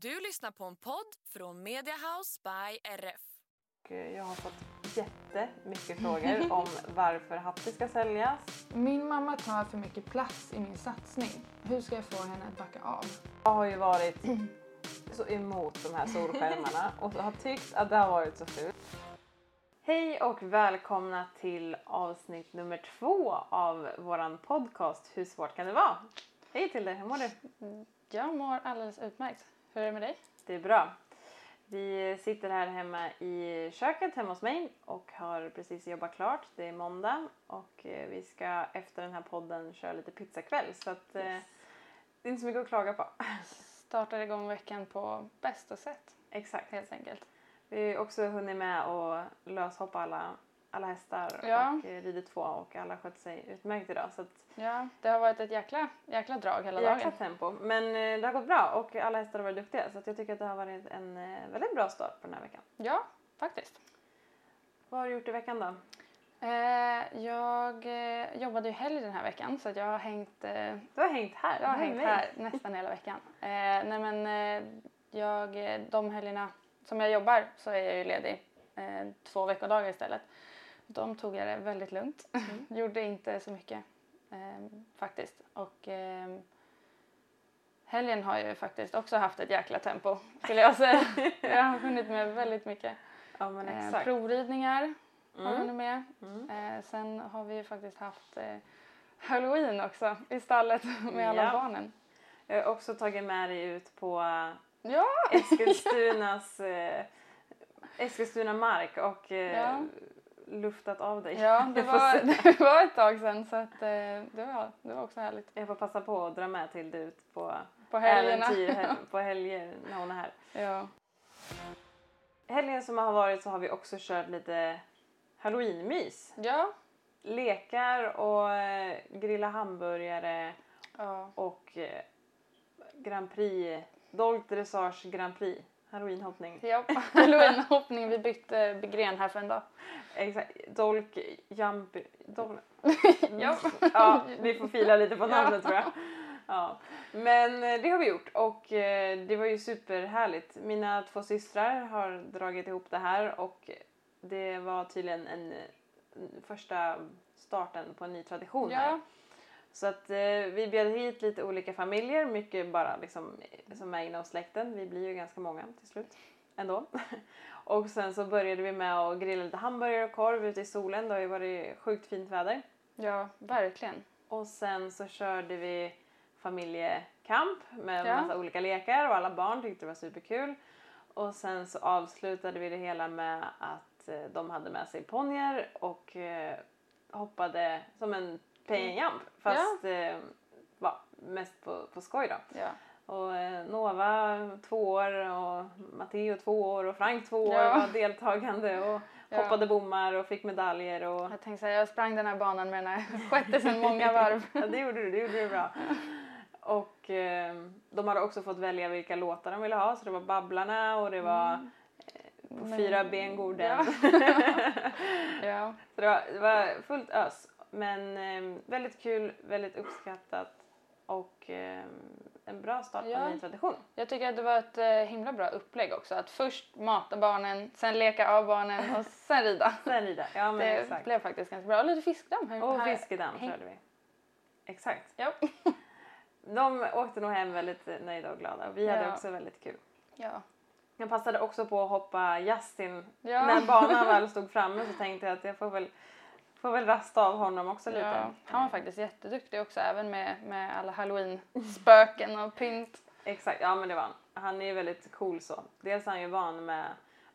Du lyssnar på en podd från Media House by RF. Jag har fått jättemycket frågor om varför Hatti ska säljas. Min mamma tar för mycket plats i min satsning. Hur ska jag få henne att backa av? Jag har ju varit så emot de här solskärmarna och har tyckt att det har varit så fult. Hej och välkomna till avsnitt nummer två av våran podcast Hur svårt kan det vara? Hej till dig, hur mår du? Jag mår alldeles utmärkt. Hur är det med dig? Det är bra. Vi sitter här hemma i köket hemma hos mig och har precis jobbat klart. Det är måndag och eh, vi ska efter den här podden köra lite pizzakväll så att eh, det är inte så mycket att klaga på. Startar igång veckan på bästa sätt Exakt. helt enkelt. Vi har också hunnit med att löshoppa alla, alla hästar Ja. och eh, ridit två och alla skött sig utmärkt idag. Så att Ja, det har varit ett jäkla, jäkla drag hela jäkla dagen. tempo. Men eh, det har gått bra och alla hästar har varit duktiga så att jag tycker att det har varit en eh, väldigt bra start på den här veckan. Ja, faktiskt. Vad har du gjort i veckan då? Eh, jag eh, jobbade ju helg den här veckan så att jag har hängt, eh, Du har hängt här. jag har hängt mig. här nästan hela veckan. Nej men jag, de helgerna som jag jobbar så är jag ju ledig två veckodagar istället. De tog jag det väldigt lugnt. Gjorde inte så mycket eh, faktiskt. Och eh, helgen har ju faktiskt också haft ett jäkla tempo skulle jag säga. jag har hunnit med väldigt mycket. Ja men Eh, exakt. provridningar har jag Mm. hunnit med. Mm. Eh, sen har vi ju faktiskt haft eh, halloween också i stallet med alla Ja. barnen. Jag har också tagit med dig ut på Ja! Eskilstunas eh, Eskilstuna mark och eh, Ja. Luftat av dig. Ja, det var, det var ett tag sedan så att, eh, det, var, det var också härligt. Jag får passa på att dra med till ut på På helgerna. äventyr på helger när hon är här. Ja. Helgen som har varit så har vi också kört lite halloweenmys. Ja. Lekar och eh, grilla hamburgare ja. och eh, Grand Prix, Dolk Dressage Grand Prix, halloweenhoppning. Ja, halloweenhoppning. Vi bytte gren här för en dag. Exakt, Dolk Jump... Dol... Ja. ja, vi får fila lite på Ja. namnet tror jag. Ja. Men eh, det har vi gjort och eh, det var ju superhärligt. Mina två systrar har dragit ihop det här och det var tydligen en, första starten på en ny tradition här. Så att eh, vi bjöd hit lite olika familjer, mycket bara liksom eh, som är inom släkten. Vi blir ju ganska många till slut ändå. och sen så började vi med att grilla lite hamburgare och korv ute i solen. Det har ju varit sjukt fint väder. ja, verkligen. Och sen så körde vi familjekamp med Ja. massa olika lekar och alla barn tyckte det var superkul. Och sen så avslutade vi det hela med att eh, de hade med sig ponnyer och eh, hoppade som en pay and jump fast eh, va, mest på, på skoj då. Ja. Och eh, Nova två år och Matteo två år och Frank två år Ja. var deltagande och Ja. hoppade bommar och fick medaljer och Jag tänkte säga, jag sprang den här banan med den här sjätte sedan många varv. Ja, det gjorde du. Det gjorde du bra. Och eh, de hade också fått välja vilka låtar de ville ha. Så det var Babblarna och det var eh, På Men- fyra ben den. Ja. så det var, det var fullt ös. Men eh, väldigt kul, väldigt uppskattat och eh, en bra start på Ja. en ny tradition. Jag tycker att det var ett eh, himla bra upplägg också. Att först mata barnen, sen leka av barnen och sen rida. Sen rida. Ja men Det exakt. blev faktiskt ganska bra. Och lite fiskdamm. här- Och här- fiskedamm körde vi. Exakt. Ja. De åkte nog hem väldigt eh, nöjda och glada. Vi hade Ja. också väldigt kul. ja. Jag passade också på att hoppa Justin. Ja. När banan väl stod framme så tänkte jag att jag får väl, får väl rasta av honom också lite. Ja, han var faktiskt jätteduktig också, även med, med alla halloween-spöken och pynt. Exakt, ja men det var han. Han är väldigt cool så. Dels är han ju van med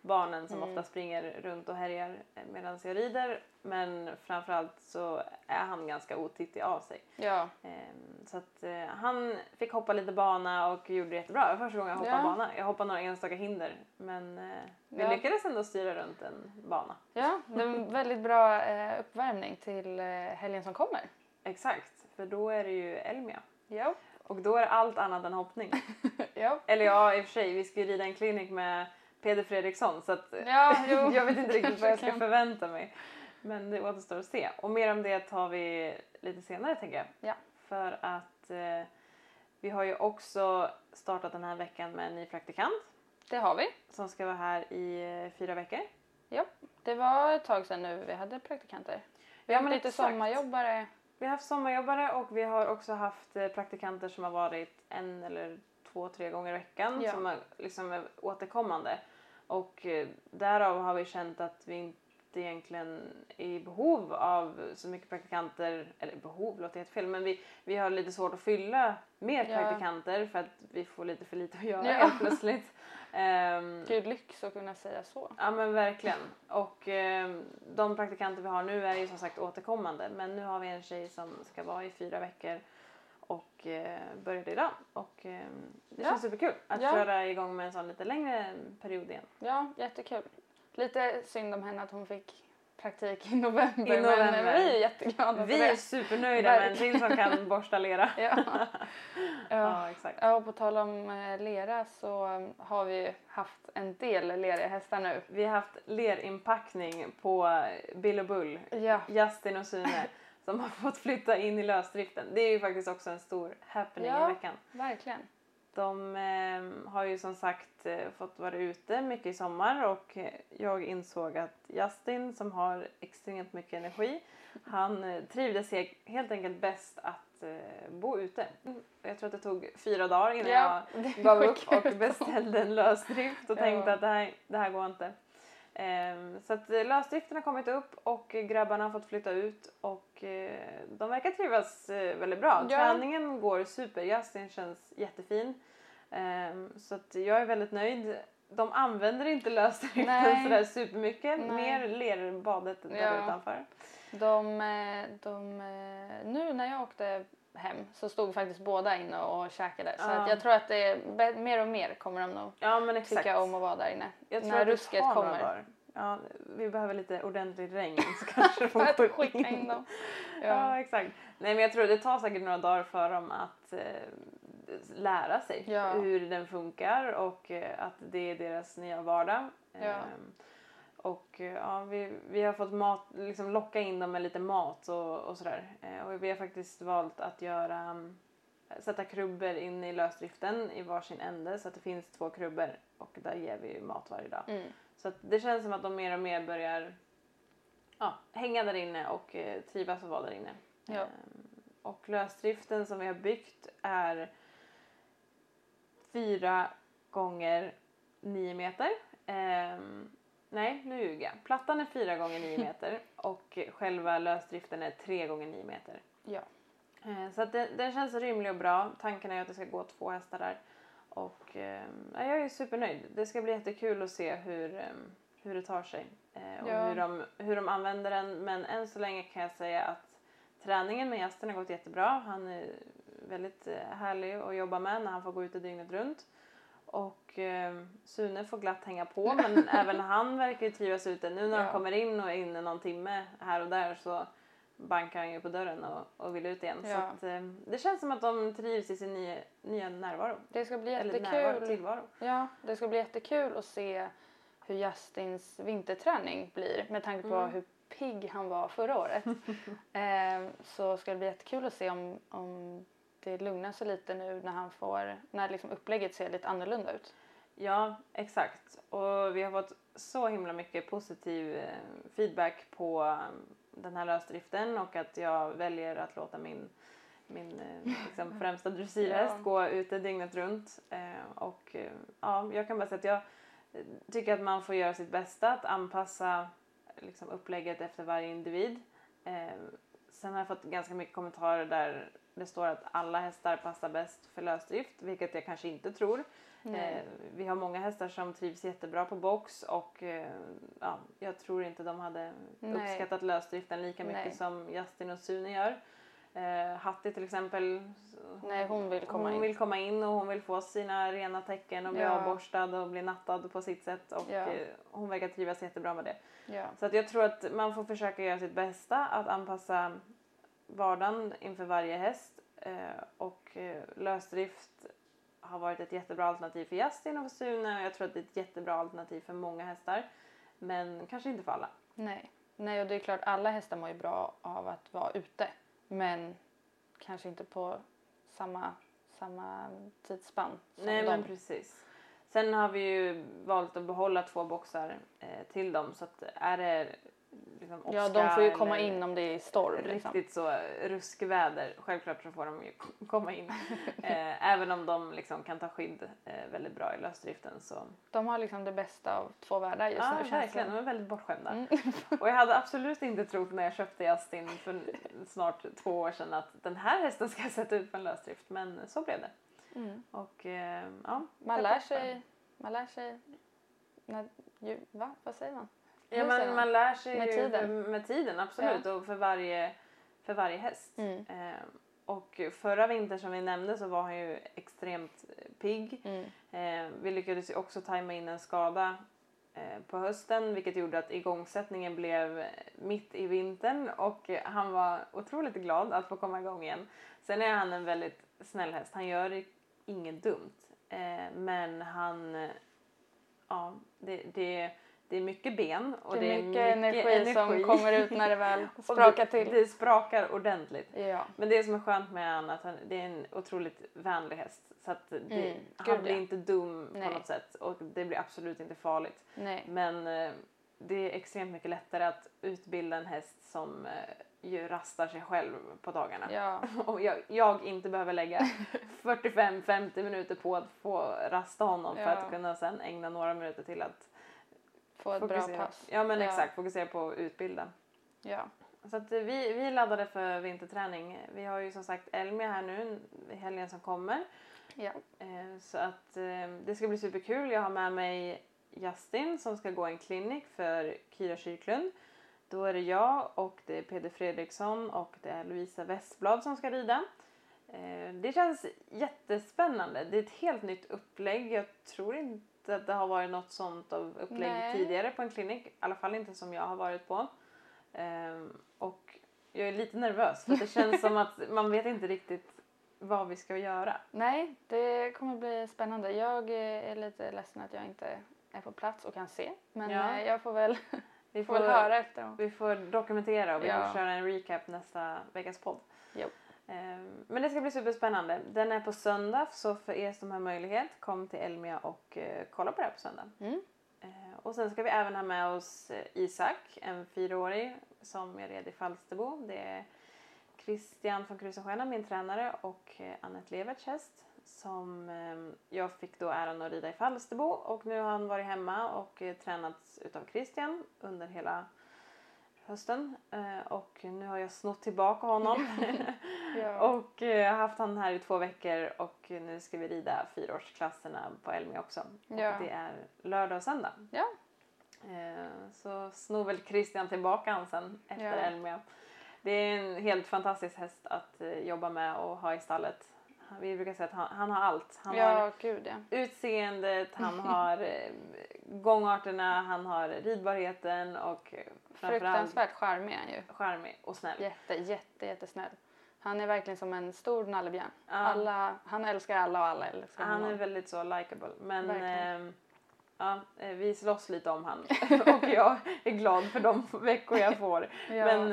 barnen som Mm. ofta springer runt och härjar medan jag rider. Men framförallt så är han ganska otittig av sig. Ja. Ehm, Så att eh, han fick hoppa lite bana och gjorde det jättebra. Det var första gången jag hoppade Ja. bana. Jag hoppade några enstaka hinder men eh, vi Ja. lyckades ändå styra runt en bana. ja, det är en väldigt bra eh, uppvärmning till helgen som kommer. Exakt, för då är det ju Elmia. Ja. Och då är det allt annat än hoppning. Ja. Eller ja, i och för sig, vi ska ju rida en klinik med Peder Fredriksson så att Ja, jag vet inte riktigt vad jag ska kan. förvänta mig. Men det återstår att se. Och mer om det tar vi lite senare tänker jag. Ja. För att eh, vi har ju också startat den här veckan med en ny praktikant Det har vi. som ska vara här i eh, fyra veckor. Ja. Det var ett tag sedan nu vi hade praktikanter. Vi Ja, har haft lite exakt. sommarjobbare. Vi har haft sommarjobbare och vi har också haft eh, praktikanter som har varit en eller två, tre gånger i veckan Ja. som är, liksom är återkommande. Och eh, därav har vi känt att vi inte egentligen är i behov av så mycket praktikanter, eller behov låter helt fel, men vi, vi har lite svårt att fylla mer Ja. praktikanter för att vi får lite för lite att göra Ja. helt plötsligt. Ehm, Gud lyx att kunna säga så. Ja men verkligen. Och eh, de praktikanter vi har nu är ju som sagt återkommande. Men nu har vi en tjej som ska vara i fyra veckor och eh, började idag. Och eh, det Ja. känns superkul att Ja. köra igång med en sån lite längre period igen. Ja, jättekul. Lite synd om henne att hon fick praktik i november, I november. men vi är jätteglada för Vi det. är supernöjda med en till som kan borsta lera. Ja. Ja. ja exakt. Ja, och på tal om eh, lera så um, har vi haft en del leriga hästar nu. Vi har haft lerinpackning på Bill och Bull, Ja, Justin och Sune som har fått flytta in i lösdriften. Det är ju faktiskt också en stor happening Ja. i veckan. verkligen. De eh, har ju som sagt eh, fått vara ute mycket i sommar och jag insåg att Justin som har extremt mycket energi han eh, trivdes he- helt enkelt bäst att eh, bo ute. Jag tror att det tog fyra dagar innan Ja, jag gav upp och beställde en lösdrift och Ja. tänkte att det här, det här går inte. Ehm, så att eh, lösdriften har kommit upp och grabbarna har fått flytta ut och eh, de verkar trivas eh, väldigt bra. Ja. Träningen går super, Justin känns jättefin. Ehm, så att jag är väldigt nöjd. De använder inte lösdriften Nej. sådär supermycket, Nej. mer lerbadet där Ja. utanför. De, de, nu när jag åkte hem så stod faktiskt båda inne och käkade. Så Ja. att jag tror att det är mer och mer kommer de nog Ja men exakt. tycka om att vara där inne. Jag när att rusket kommer. Ja, vi behöver lite ordentligt regn så kanske de att får skicka in dem. Ja. Ja. exakt. Nej men jag tror det tar säkert några dagar för dem att eh, lära sig Ja. hur den funkar och eh, att det är deras nya vardag. Ja. Ehm, och eh, ja, vi, vi har fått mat, liksom locka in dem med lite mat och, och sådär. Eh, och vi har faktiskt valt att göra mm, sätta krubbor in i lösdriften i varsin ände så att det finns två krubbor och där ger vi mat varje dag. Mm. Så det känns som att de mer och mer börjar ja, hänga där inne och eh, trivas att vara där inne. Ja. Ehm, och lösdriften som vi har byggt är fyra gånger nio meter. Ehm, nej, nu ljuger jag. Plattan är fyra gånger nio meter och själva lösdriften är tre gånger nio meter. Ja. Eh, Så att det, den känns rymlig och bra. Tanken är att det ska gå två hästar där. Och eh, ja, jag är supernöjd. Det ska bli jättekul att se hur, eh, hur det tar sig. Eh, och Ja. hur, de, hur de använder den. Men än så länge kan jag säga att träningen med gästen har gått jättebra. Han är väldigt härlig att jobba med när han får gå ute dygnet runt. Och eh, Sune får glatt hänga på men även han verkar ju trivas ute. Nu när Ja. han kommer in och är inne någon timme här och där så bankar han ju på dörren och, och vill ut igen. Så Ja. att, eh, det känns som att de trivs i sin nya, nya närvaro. Det ska bli Eller närvaro, jättekul. tillvaro. Ja, det ska bli jättekul att se hur Justins vinterträning blir med tanke på Mm. hur pigg han var förra året. eh, så ska det bli jättekul att se om, om det lugnar sig lite nu när han får, när liksom upplägget ser lite annorlunda ut. Ja, exakt. Och vi har fått så himla mycket positiv eh, feedback på eh, den här lösdriften och att jag väljer att låta min, min eh, liksom främsta dressyrhäst Ja. gå ute dygnet runt. Eh, och ja, jag kan bara säga att jag tycker att man får göra sitt bästa att anpassa liksom, upplägget efter varje individ. Sen har jag fått ganska mycket kommentarer där det står att alla hästar passar bäst för lösdrift, vilket jag kanske inte tror. Eh, vi har många hästar som trivs jättebra på box och eh, ja, jag tror inte de hade Nej. uppskattat lösdriften lika mycket Nej. som Justin och Sune gör. Eh, Hattie till exempel. Nej, hon vill komma hon in. vill komma in och hon vill få sina rena tecken och bli Ja. avborstad och bli nattad på sitt sätt och Ja. eh, hon verkar trivas jättebra med det. Ja. Så att jag tror att man får försöka göra sitt bästa att anpassa vardagen inför varje häst eh, och eh, lösdrift har varit ett jättebra alternativ för Justin och för Sune och jag tror att det är ett jättebra alternativ för många hästar. Men kanske inte för alla. Nej. Nej, och det är klart alla hästar mår ju bra av att vara ute. Men kanske inte på samma, samma tidsspann som Nej de. men precis. Sen har vi ju valt att behålla två boxar eh, till dem så att är det liksom Ja, åska de får ju komma in om det är storm. Liksom. Riktigt så ruskväder, självklart så får de ju komma in. Eh, även om de liksom kan ta skydd eh, väldigt bra i lösdriften så. De har liksom det bästa av två världar just Ja nu känns verkligen, de är väldigt bortskämda. Mm. Och jag hade absolut inte trott när jag köpte Justin för snart två år sedan att den här hästen ska sätta ut på en lösdrift men så blev det. Mm. Och eh, ja. Man jag lär sig, man lär sig, när, ju, va? Vad säger man? Ja, men man lär sig Med tiden. med tiden, absolut. Och för varje, för varje häst. Mm. Eh, och förra vintern som vi nämnde så var han ju extremt pigg. Mm. Eh, vi lyckades ju också tajma in en skada eh, på hösten vilket gjorde att igångsättningen blev eh, mitt i vintern och han var otroligt glad att få komma igång igen. Sen är han en väldigt snäll häst. Han gör inget dumt. Eh, men han... Ja, det, det, det är mycket ben och Det är mycket, energi, som energi. kommer ut när det väl sprakar det, till. Det sprakar ordentligt. Ja. Men det som är skönt med han är att han, det är en otroligt vänlig häst. Så att det, Mm, han gud, blir ja. inte dum Nej. på något sätt och det blir absolut inte farligt. Nej. Men eh, det är extremt mycket lättare att utbilda en häst som eh, ju rastar sig själv på dagarna. Ja. Och jag, jag inte behöver lägga 45-50 minuter på att få rasta honom för Ja. att kunna sen ägna några minuter till att Få ett bra fokusera. pass. Ja men Ja. exakt, fokusera på att utbilda. Ja. Så att eh, vi, vi laddade för vinterträning. Vi har ju som sagt Elmia här nu i helgen som kommer. Ja. Eh, Så att eh, det ska bli superkul. Jag har med mig Justin som ska gå en klinik för Kira Kyrklund. Då är det jag och det är Peder Fredriksson och det är Lovisa Westblad som ska rida. Det känns jättespännande. Det är ett helt nytt upplägg. Jag tror inte att det har varit något sånt av upplägg Nej. tidigare på en klinik. I alla fall inte som jag har varit på. Ehm, Och jag är lite nervös för det känns som att man vet inte riktigt vad vi ska göra. Nej, det kommer bli spännande. Jag är lite ledsen att jag inte är på plats och kan se. Men Ja. eh, jag får väl, Vi får väl höra efteråt. Vi får dokumentera och vi Ja. får köra en recap nästa veckas podd. Jo. Ehm, Men det ska bli superspännande. Den är på söndag så för er som har möjlighet kom till Elmia och eh, kolla på det här på söndag. Mm. Eh, Och sen ska vi även ha med oss eh, Isak, en fyraårig som är red i Falsterbo. Det är Christian från Krusenstjärna, min tränare, och eh, Annette Leverts häst som eh, jag fick då äran att rida i Falsterbo och nu har han varit hemma och tränats utav Christian under hela hösten eh, och nu har jag snott tillbaka honom Ja. och eh, haft han här i två veckor och nu ska vi rida fyraårsklasserna på Elmia också. Ja. Det är lördag och söndag. Ja. Eh, Så snor väl Christian tillbaka han sen efter. Elmia. Det är en helt fantastisk häst att jobba med och ha i stallet. Vi brukar säga att han, han har allt. Han har ja, gud ja. utseendet, han har eh, gångarterna, han har ridbarheten och eh, Fruktansvärt charmig är han ju. charmig och snäll. Jätte, jätte, jättesnäll. Han är verkligen som en stor nallebjörn. Ja. Alla, han älskar alla och alla älskar Han är honom. väldigt så likable. Men Verkligen. eh, ja, vi slåss lite om han och jag är glad för de veckor jag får. Ja. Men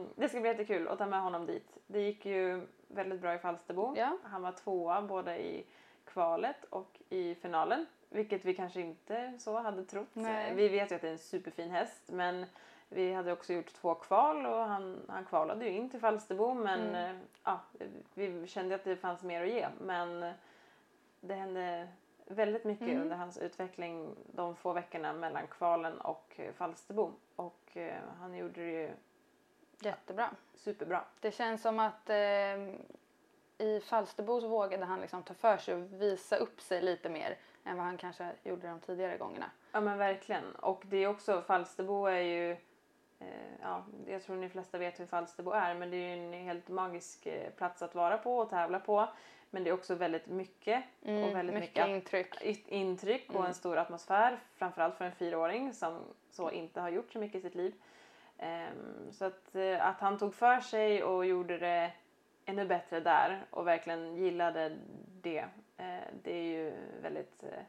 eh, det ska bli jättekul att ta med honom dit. Det gick ju väldigt bra i Falsterbo. Ja. Han var tvåa både i kvalet och i finalen. Vilket vi kanske inte så hade trott. Nej. Vi vet ju att det är en superfin häst men vi hade också gjort två kval och han, han kvalade ju in till Falsterbo men Mm. eh, ja, vi kände att det fanns mer att ge. Men det hände väldigt mycket Mm. under hans utveckling de få veckorna mellan kvalen och eh, Falsterbo. Och eh, han gjorde det ju Jättebra. superbra. Det känns som att eh, i Falsterbo så vågade han liksom ta för sig och visa upp sig lite mer än vad han kanske gjorde de tidigare gångerna. Ja men verkligen. Och det är också, Falsterbo är ju, eh, ja jag tror ni flesta vet hur Falsterbo är men det är ju en helt magisk eh, plats att vara på och tävla på. Men det är också väldigt mycket och väldigt mycket mycket, intryck. intryck och en stor atmosfär. Framförallt för en fyraåring som så inte har gjort så mycket i sitt liv. Ehm, så att, eh, att han tog för sig och gjorde det ännu bättre där och verkligen gillade det. eh, det är ju väldigt eh,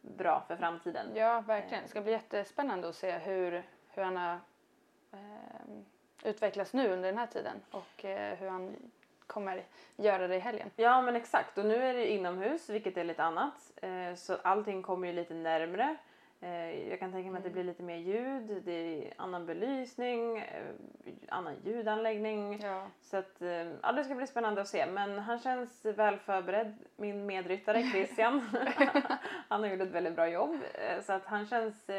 bra för framtiden. Ja, verkligen. Det ska bli jättespännande att se hur, hur han har eh, utvecklats nu under den här tiden och hur han kommer göra det i helgen. Ja men exakt och nu är det inomhus vilket är lite annat. Så allting kommer ju lite närmre. Eh, jag kan tänka mig att det blir lite mer ljud, det är annan belysning, eh, annan ljudanläggning. Ja. Så att, eh, ja, det ska bli spännande att se. Men han känns väl förberedd, min medryttare Christian. han har gjort ett väldigt bra jobb. Så att han känns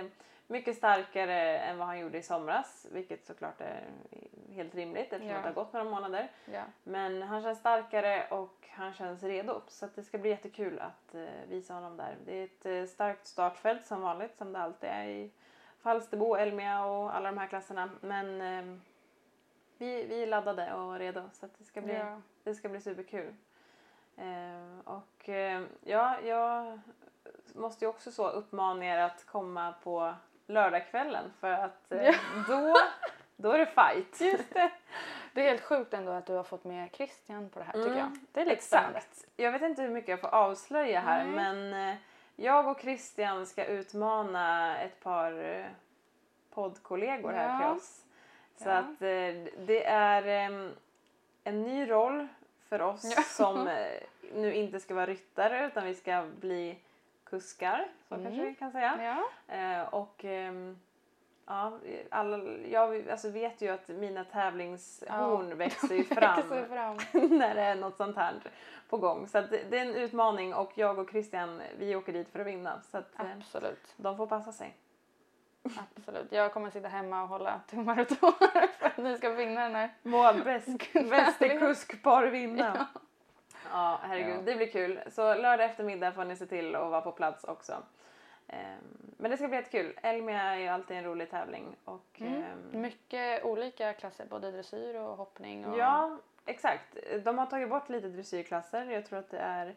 mycket starkare än vad han gjorde i somras. Vilket såklart är helt rimligt eftersom Ja. det har gått några månader. Ja. Men han känns starkare och han känns redo. Så att det ska bli jättekul att visa honom där. Det är ett starkt startfält som vanligt som det alltid är i Falsterbo, Elmia och alla de här klasserna. Men eh, vi, vi är laddade och redo så det ska bli, Ja. det ska bli superkul. Eh, och eh, ja, jag måste ju också så uppmana er att komma på lördagskvällen för att eh, Ja. då, då är det fight. Just det. Det är helt sjukt ändå att du har fått med Christian på det här tycker Mm, jag. Det är lite spännande. Exakt. Jag vet inte hur mycket jag får avslöja här Nej. men eh, jag och Christian ska utmana ett par eh, poddkollegor här Ja. till oss. Så Ja. att eh, det är en ny roll för oss Ja. som eh, nu inte ska vara ryttare utan vi ska bli kuskar, så Mm. kanske vi kan säga. Ja. Och ja, alla, jag alltså vet ju att mina tävlingshorn Ja. växer fram Växer fram. när det är något sånt här på gång. Så det, det är en utmaning och jag och Christian vi åker dit för att vinna. Så att eh, Absolut. de får passa sig. Absolut. Jag kommer sitta hemma och hålla tummar och tår för att ni ska vinna den här. Må bäst, bäste kuskpar vinna. Ja. Ja, herregud, Ja. det blir kul. Så lördag eftermiddag får ni se till att vara på plats också. Ehm, men det ska bli jättekul. Elmia är ju alltid en rolig tävling. Och, Mm. ehm, Mycket olika klasser, både dressyr och hoppning. Och... Ja, exakt. De har tagit bort lite dressyrklasser. Jag tror att det är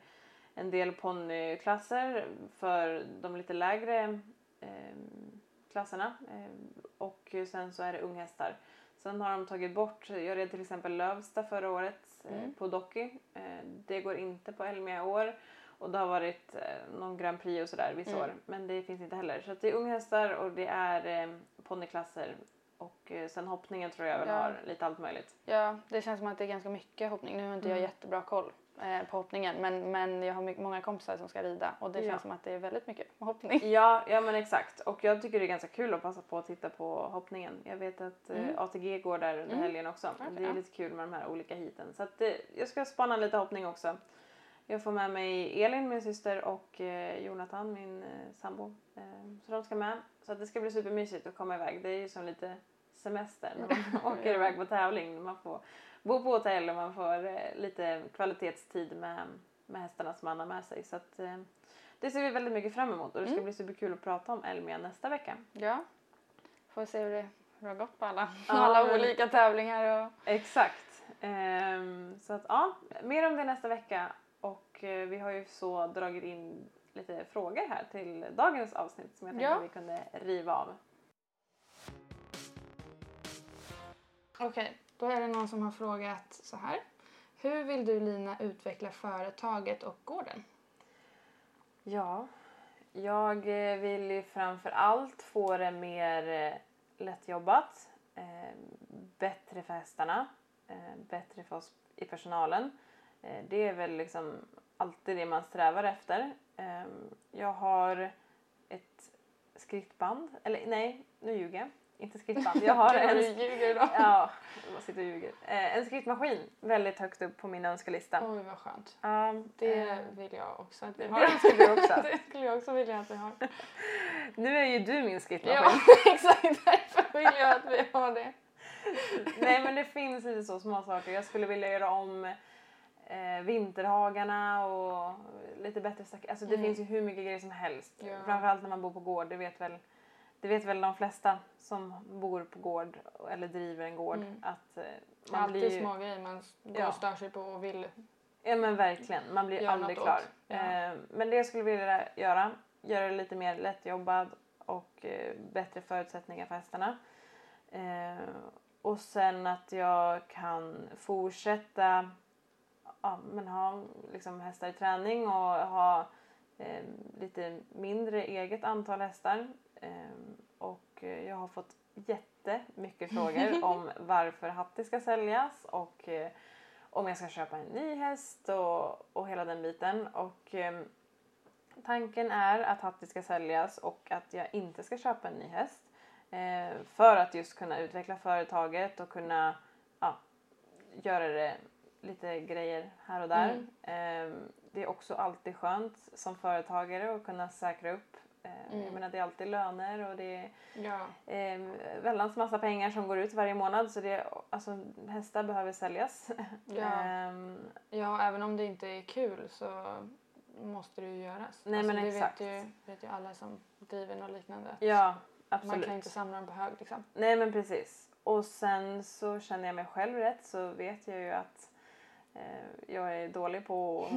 en del ponnyklasser för de lite lägre ehm, klasserna. Ehm, och sen så är det unghästar. Sen har de tagit bort, jag red till exempel Lövsta förra året eh, Mm. på Docky. Eh, det går inte på Elmia i år. Och det har varit eh, någon Grand Prix och sådär vissa Mm. år. Men det finns inte heller. Så det är unghästar och det är eh, ponnyklasser. Och eh, sen hoppningen tror jag väl Ja. har lite allt möjligt. Ja, det känns som att det är ganska mycket hoppning. Nu har inte jag Mm. jättebra koll eh, på hoppningen men, men jag har mycket, många kompisar som ska rida och det Ja. känns som att det är väldigt mycket hoppning. Ja, ja men exakt. Och jag tycker det är ganska kul att passa på att titta på hoppningen. Jag vet att eh, Mm. ATG går där under Mm. helgen också. Okej, det är ja. lite kul med de här olika heaten. Så att, eh, jag ska spana lite hoppning också. Jag får med mig Elin, min syster och eh, Jonathan, min eh, sambo. Eh, så de ska med. Så att det ska bli supermysigt att komma iväg. Det är ju som lite semester när man åker iväg på tävling. Man får bo på hotell och man får eh, lite kvalitetstid med, med hästarna som man har med sig. Så att, det ser vi väldigt mycket fram emot och det ska Mm. bli superkul att prata om Elmia nästa vecka. Ja, får se hur det, hur det har gått på alla, Ja, alla men- olika tävlingar. Och... Exakt. Ehm, så att ja, mer om det nästa vecka och eh, vi har ju så dragit in lite frågor här till dagens avsnitt som jag tänkte Ja. att vi kunde riva av. Okej, då är det någon som har frågat så här. Hur vill du Lina utveckla företaget och gården? Ja, jag eh, vill ju framför allt få det mer eh, lättjobbat, bättre för hästarna, bättre för oss i personalen. Eh, det är väl liksom alltid det man strävar efter. Eh, jag har ett skrittband, eller nej, nu ljuger jag. Inte skrittband. Jag har en, ljuger ja, jag bara sitter och ljuger. Eh, en skrittmaskin väldigt högt upp på min önskelista. Oj, vad skönt. Ja, Det eh, vill jag också att vi det har. önskar du också. det skulle jag också vilja att vi har. Nu är ju du min skrittmaskin. Ja, exakt därför vill jag att vi har det. Nej men det finns lite så små saker. Jag skulle vilja göra om eh, vinterhagarna och lite bättre stack. Alltså det Mm. finns ju hur mycket grejer som helst. Ja. Framförallt när man bor på gård. Det vet väl, det vet väl de flesta som bor på gård eller driver en gård. Mm. Att eh, man alltid blir ju, små grejer man går Ja. och stör sig på och vill. Ja men verkligen, man blir aldrig klar. Ja. Eh, men det jag skulle vilja göra, göra det lite mer lättjobbad och eh, bättre förutsättningar för hästarna. Eh, och sen att jag kan fortsätta ja, men ha liksom hästar i träning och ha eh, lite mindre eget antal hästar. Eh, och jag har fått jättemycket frågor om varför Hatti ska säljas och eh, om jag ska köpa en ny häst och, och hela den biten. Och, eh, tanken är att Hatti ska säljas och att jag inte ska köpa en ny häst. Eh, för att just kunna utveckla företaget och kunna ja, göra det lite grejer här och där. Eh, det är också alltid skönt som företagare att kunna säkra upp. Eh, Jag Mm. menar det är alltid löner och det är Ja. eh, väldans massa pengar som går ut varje månad så det, alltså, hästar behöver säljas. Ja. Ehm, ja, även om det inte är kul så måste det ju göras. Nej, alltså, men det exakt. vet ju, vet ju alla som driver något liknande. ja, Man absolut. kan inte samla dem på hög liksom. Nej men precis. Och sen så känner jag mig själv rätt så vet jag ju att Eh, jag är dålig på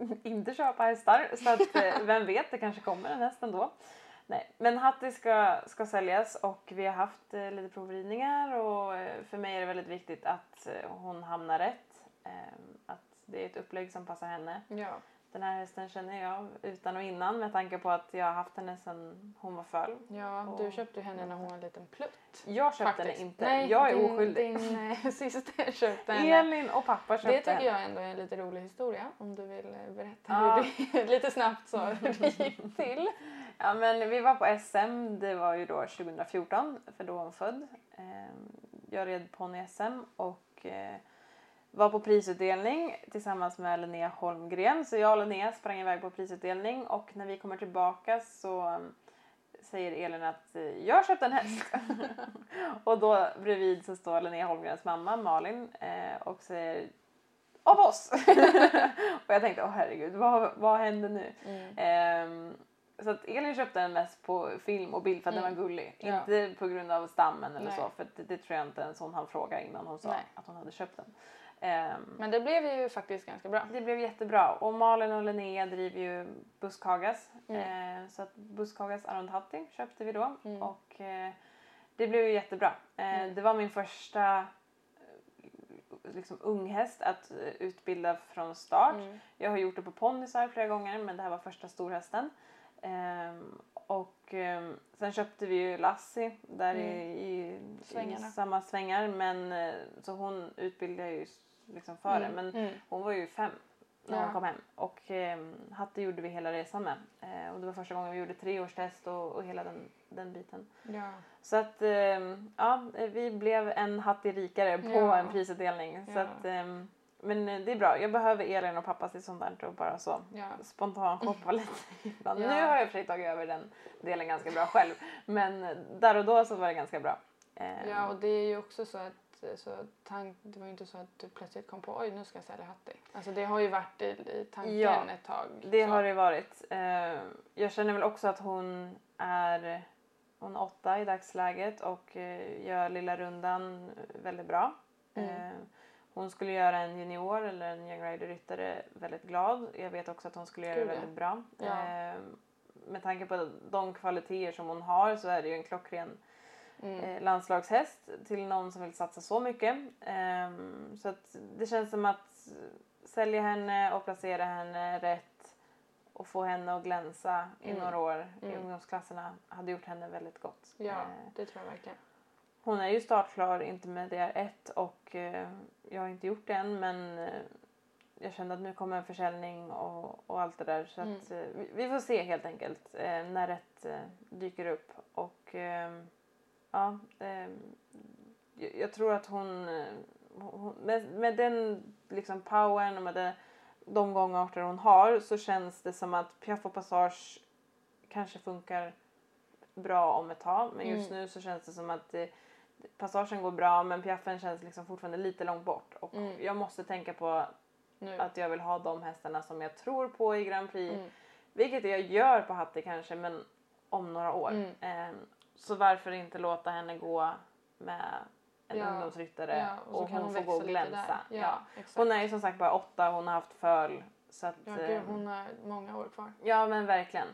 att inte köpa hästar. Så att eh, vem vet, det kanske kommer en häst ändå. Nej, men Hatti ska, ska säljas och vi har haft eh, lite provridningar och för mig är det väldigt viktigt att hon hamnar rätt. Ehm, att det är ett upplägg som passar henne. Ja. Den här hästen känner jag utan och innan med tanke på att jag har haft henne sedan hon var föl. Ja, Och- du köpte ju henne när hon var en liten plutt. Jag köpte Faktiskt. henne inte. Nej, jag är din, oskyldig. Din eh, syster köpte henne. Elin och pappa köpte Det tycker henne. jag ändå är en lite rolig historia. Om du vill eh, berätta Ja. hur det, lite snabbt så hur det gick till. Ja, men vi var på SM, det var ju då 2014 för då var hon född. Ehm, Jag red ponny SM och eh, var på prisutdelning tillsammans med Linnea Holmgren. Så jag och Linnea sprang iväg på prisutdelning och när vi kommer tillbaka så um, säger Elin att eh, jag har köpt en häst. och då bredvid så står Linnea Holmgrens mamma Malin eh, och säger av oss. och jag tänkte åh herregud vad, vad hände nu? Mm. Ehm, så att Elin köpte den mest på film och bild för att den Mm. var gullig. Ja. Inte på grund av stammen eller Nej. så för det, det tror jag inte ens hon hann fråga innan hon sa Nej. att hon hade köpt den. Ehm, Men det blev ju faktiskt ganska bra. det blev jättebra och Malin och Linnea driver ju Buskhagas. Mm. Ehm, så att Buskhagas Arundhatti köpte vi då Mm. och eh, det blev ju jättebra. Ehm, Mm. Det var min första eh, liksom, unghäst att eh, utbilda från start. Mm. Jag har gjort det på ponnysar flera gånger men det här var första storhästen. Och sen köpte vi ju Lassie där i, i, i Svängarna. samma svängar men så hon utbildade ju liksom före Mm. men Mm. hon var ju fem när Ja. hon kom hem och ehm, Hatte gjorde vi hela resan med Eh, och det var första gången vi gjorde treårstest och, och hela den, den biten. Ja. Så att ehm, ja, vi blev en Hatti rikare på Ja. en prisutdelning. Så att, ehm, men eh, det är bra. Jag behöver Elin och pappa till sånt där och bara så Ja. spontant shoppa lite ibland. Ja. Nu har jag för sig tagit över den delen ganska bra själv. Men eh, där och då så var det ganska bra. Ehm, ja, och det är ju också så att så tank, det var ju inte så att du plötsligt kom på oj nu ska jag sälja Hatti. Alltså det har ju varit i, i tanken Ja, ett tag. Det så. har det varit. Eh, jag känner väl också att hon är hon är åtta i dagsläget och eh, gör lilla rundan väldigt bra. Mm. Eh, hon skulle göra en junior eller en young rider ryttare väldigt glad. Jag vet också att hon skulle göra det väldigt bra. Ja. Eh, med tanke på de kvaliteter som hon har så är det ju en klockren Mm. eh, landslagshäst till någon som vill satsa så mycket. Ehm, så att det känns som att sälja henne och placera henne rätt och få henne att glänsa i Mm. några år i Mm. ungdomsklasserna hade gjort henne väldigt gott. Ja, Eh, det tror jag verkligen. hon är ju startklar intermediär 1 och eh, jag har inte gjort det än men jag kände att nu kommer en försäljning och, och allt det där så att eh, vi, vi får se helt enkelt eh, när rätt eh, dyker upp och eh, ja eh, jag, tror att hon, eh, hon med, med den liksom powern och med det, de gångarter hon har så känns det som att Piaff och Passage kanske funkar bra om ett tag men just Mm. nu så känns det som att det, passagen går bra men piaffen känns liksom fortfarande lite långt bort och Mm. jag måste tänka på Nu. att jag vill ha de hästarna som jag tror på i Grand Prix. Mm. Vilket jag gör på Hattie kanske men om några år. Mm. Ehm, så varför inte låta henne gå med en Ja. ungdomsryttare Ja, och och, hon, hon får gå och glänsa. Ja, Ja. Hon är ju som sagt bara åtta, hon har haft föl. Så att, Ja, gud, ehm, hon har många år kvar. Ja men verkligen.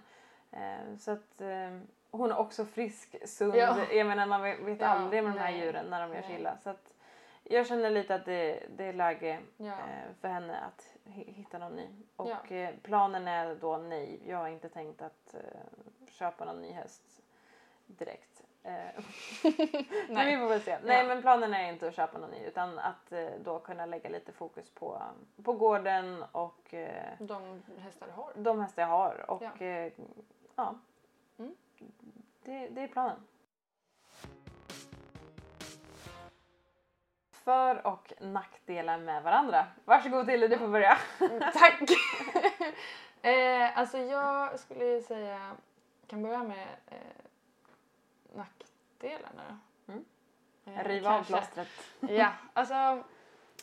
Eh, så att eh, hon är också frisk, sund. Ja. Jag menar man vet Ja, aldrig med de här djuren när de gör sig illa. Så att jag känner lite att det, det är läge eh, för henne att hi- hitta någon ny. Och eh, planen är då nej. Jag har inte tänkt att eh, köpa någon ny häst direkt. Eh, men vi får väl se. Nej Ja. men planen är inte att köpa någon ny utan att eh, då kunna lägga lite fokus på, på gården och eh, De hästar du har. de hästar jag har. Och Ja. ja. Mm. Det, det är planen. För och nackdelar med varandra. Varsågod Tilde, du får börja. Tack! eh, alltså jag skulle säga, kan börja med eh, nackdelarna då. Mm. Eh, Riva av plåstret. Ja, alltså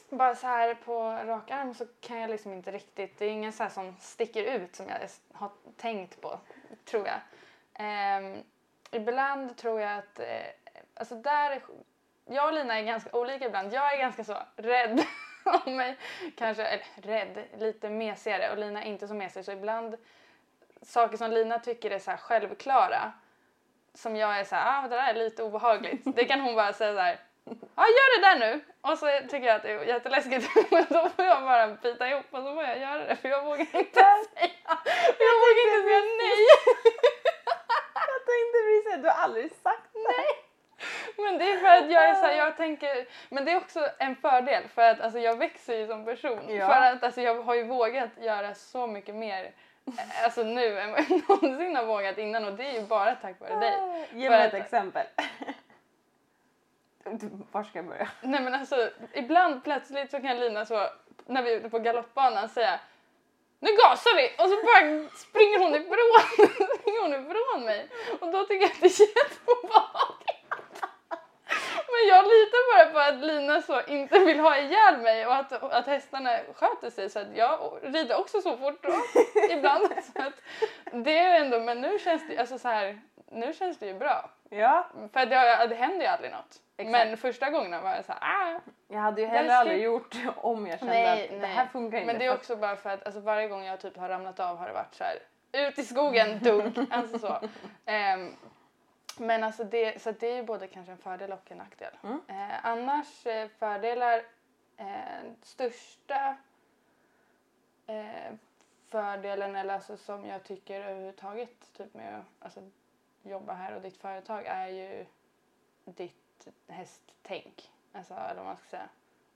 bara så här på rak arm så kan jag liksom inte riktigt, det är ingen så här som sticker ut som jag har tänkt på, tror jag. Ehm, ibland tror jag att, eh, alltså där, jag och Lina är ganska olika ibland. Jag är ganska så rädd om mig, kanske, eller rädd, lite mesigare och Lina är inte så mesig så ibland saker som Lina tycker är så här självklara som jag är så här, ah det där är lite obehagligt. Det kan hon bara säga så här, ja gör det där nu. Och så tycker jag att det är jätteläskigt men då får jag bara bita ihop och så får jag göra det för jag vågar inte säga, jag vågar inte säga nej. Jag tänkte precis säga, du har aldrig sagt det. Men det är för att jag är så här, jag tänker, men det är också en fördel för att alltså, jag växer ju som person. Ja. För att alltså, jag har ju vågat göra så mycket mer alltså, nu än vad jag någonsin har vågat innan och det är ju bara tack vare dig. Ge För mig ett att- exempel. Var ska jag börja? Nej men alltså ibland plötsligt så kan Lina så när vi är ute på galoppbanan säga nu gasar vi och så bara springer hon ifrån, springer hon ifrån mig och då tycker jag att det är jätteobehagligt. Men jag litar bara på att Lina så inte vill ha ihjäl mig och att, att hästarna sköter sig så att jag rider också så fort då, ibland. Så att det är ändå, men nu känns det, alltså så här, nu känns det ju bra. Ja, För det, det händer ju aldrig något. Exakt. Men första gången var jag så här, ah, jag hade ju heller aldrig gjort om jag kände Nej, att det nej. här funkar inte. Men det är också bara för att alltså, varje gång jag typ har ramlat av har det varit så här ut i skogen, dunk, alltså så. Ehm, men alltså det, så det är ju både kanske en fördel och en nackdel. Mm. Eh, annars eh, fördelar, eh, största eh, fördelen eller alltså som jag tycker överhuvudtaget typ med att alltså, jobba här och ditt företag är ju ditt hästtänk. Alltså eller vad man ska säga.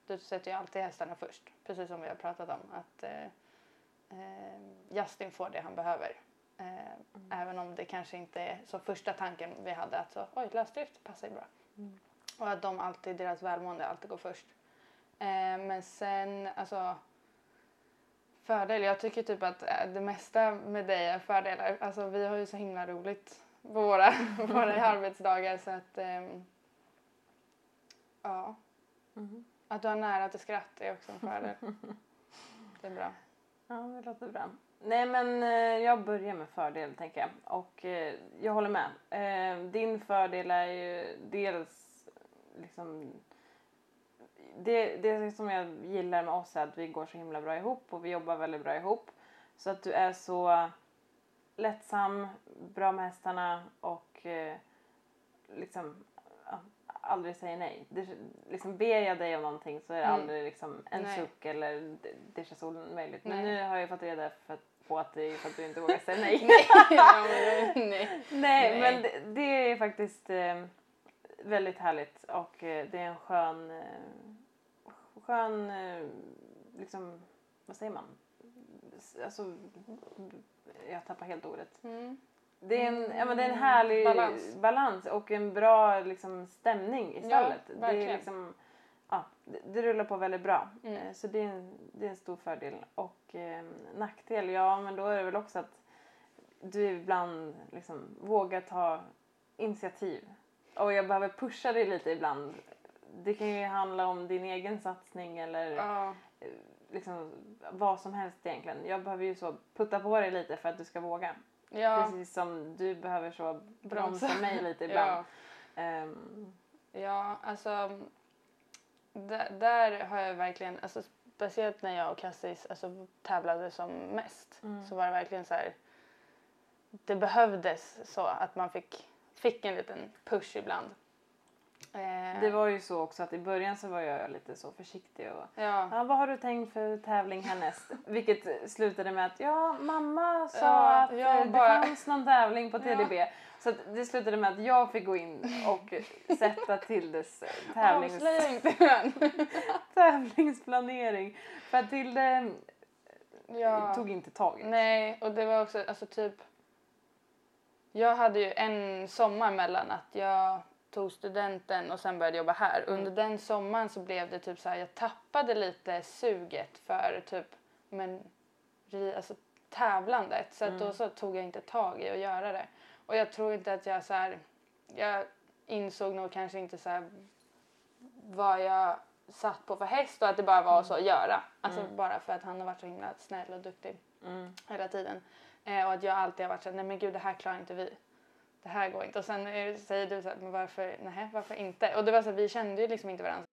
Du sätter ju alltid hästarna först, precis som vi har pratat om. Att eh, eh, Justin får det han behöver. Eh, Även om det kanske inte är så första tanken vi hade att så, oj lösdrift passar ju bra. Och att de alltid, deras välmående alltid går först. Eh, men sen alltså fördel, jag tycker typ att eh, det mesta med dig är fördelar. Alltså vi har ju så himla roligt på våra, våra arbetsdagar så att ehm, ja. Mhm. Att du har nära till skratt är också en fördel. Det är bra. Ja, det låter bra. Nej men eh, jag börjar med fördel tänker jag. Och eh, jag håller med. Eh, din fördel är ju dels liksom det, det som jag gillar med oss är att vi går så himla bra ihop och vi jobbar väldigt bra ihop. Så att du är så lättsam, bra med hästarna och eh, liksom aldrig säger nej. Det, liksom ber jag dig om någonting så är det Mm. aldrig liksom en Nej. suck eller det, det känns omöjligt. Men nu har jag fått reda för, på att det är för att du inte vågar säga nej. nej. Nej, Nej. men det, det är faktiskt eh, väldigt härligt och eh, det är en skön, eh, skön, eh, liksom, vad säger man? Alltså, jag tappar helt ordet. Mm. Det är en, ja, men det är en härlig Balans. balans och en bra liksom, stämning i Ja, stallet. det, är liksom, ja, det, det rullar på väldigt bra. Mm. Eh, Så det är, en, det är en stor fördel. Och eh, nackdel, ja men då är det väl också att du ibland liksom vågar ta initiativ. och jag behöver pusha dig lite ibland. Det kan ju handla om din egen satsning eller Ja. liksom vad som helst egentligen. Jag behöver ju så putta på dig lite för att du ska våga. Ja. Precis som du behöver så bromsa mig lite ibland. Ehm, Ja, alltså där, där har jag verkligen, alltså, speciellt när jag och Cassis alltså, tävlade som mest så var det verkligen så här, det behövdes så att man fick, fick en liten push ibland. Eh, det var ju så också att i början så var jag lite så försiktig och ja, Ja, vad har du tänkt för tävling härnäst? Vilket slutade med att ja, mamma sa Ja, att jag eh, det bara- fanns någon tävling på TDB. Så att det slutade med att jag fick gå in och sätta Tildes eh, tävlings, tävlingsplanering. För att Tilde ja. tog inte tag det. Nej, och det var också alltså typ... Jag hade ju en sommar mellan att jag tog studenten och sen började jobba här. Under den sommaren så blev det typ så här, jag tappade lite suget för typ men, alltså, tävlandet. Så att då så tog jag inte tag i att göra det. Och jag tror inte att jag så här, jag insåg nog kanske inte så här vad jag satt på för häst och att det bara var så att göra. Alltså bara för att han har varit så himla snäll och duktig hela tiden. Eh, och att jag alltid har varit så här, nej men gud det här klarar inte vi. Det här går inte. Och sen säger du så här, men varför, nej varför inte? Och det var så här, vi kände ju liksom inte varandra.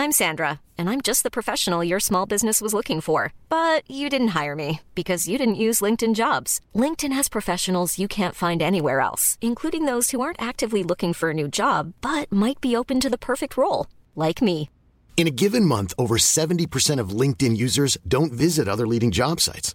I'm Sandra, and I'm just the professional your small business was looking for. But you didn't hire me because you didn't use LinkedIn jobs. LinkedIn has professionals you can't find anywhere else, including those who aren't actively looking for a new job but might be open to the perfect role, like me. In a given month, over 70% of LinkedIn users don't visit other leading job sites.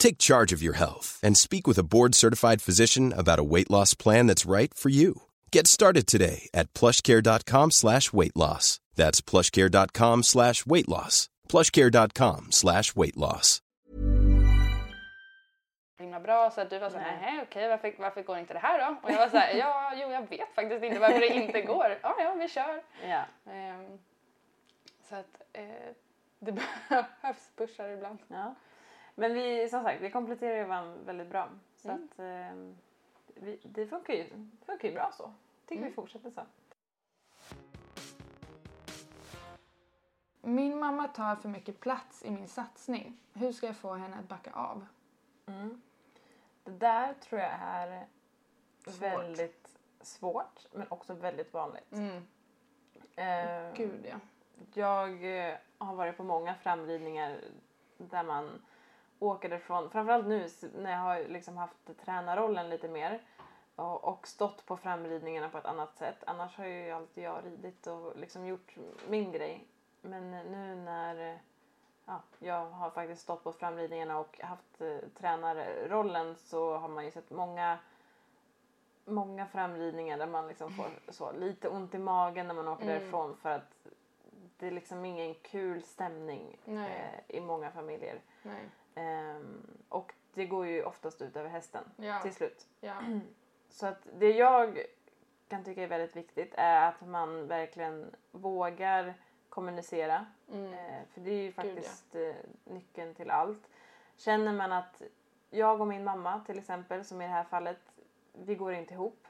Take charge of your health and speak with a board-certified physician about a weight loss plan that's right for you. Get started today at plushcare.com slash weight loss. That's plushcare.com slash weight loss. plushcare.com slash weight loss. himla bra så att du var så här, okej varför, varför går inte det här då? Och jag var så här, ja jo jag vet faktiskt inte varför det inte går. Ja ja vi kör. Ja. Ehm, så att eh, det behövs pushar ibland. Ja. Men vi, som sagt, vi kompletterar ju varandra väldigt bra. Så Mm. att ehm, vi, det funkar ju, funkar ju bra så. Tycker Mm. vi fortsätter så. Min mamma tar för mycket plats i min satsning. Hur ska jag få henne att backa av? Det där tror jag är väldigt svårt men också väldigt vanligt. Mm. Eh, Gud ja. Jag eh, har varit på många framridningar där man åker därifrån, framförallt nu när jag har liksom haft tränarrollen lite mer och, och stått på framridningarna på ett annat sätt. Annars har ju alltid jag ridit och liksom gjort min grej. Men nu när ja, jag har faktiskt stått på framridningarna och haft eh, tränarrollen så har man ju sett många många framridningar där man liksom får så, lite ont i magen när man åker Mm. därifrån för att det är liksom ingen kul stämning eh, i många familjer. Nej. Ehm, och det går ju oftast ut över hästen Ja. till slut. Ja. Så att det jag kan tycka är väldigt viktigt är att man verkligen vågar kommunicera. Mm. Eh, för det är ju Gud, ja. faktiskt eh, nyckeln till allt. Känner man att jag och min mamma till exempel, som i det här fallet, vi går inte ihop.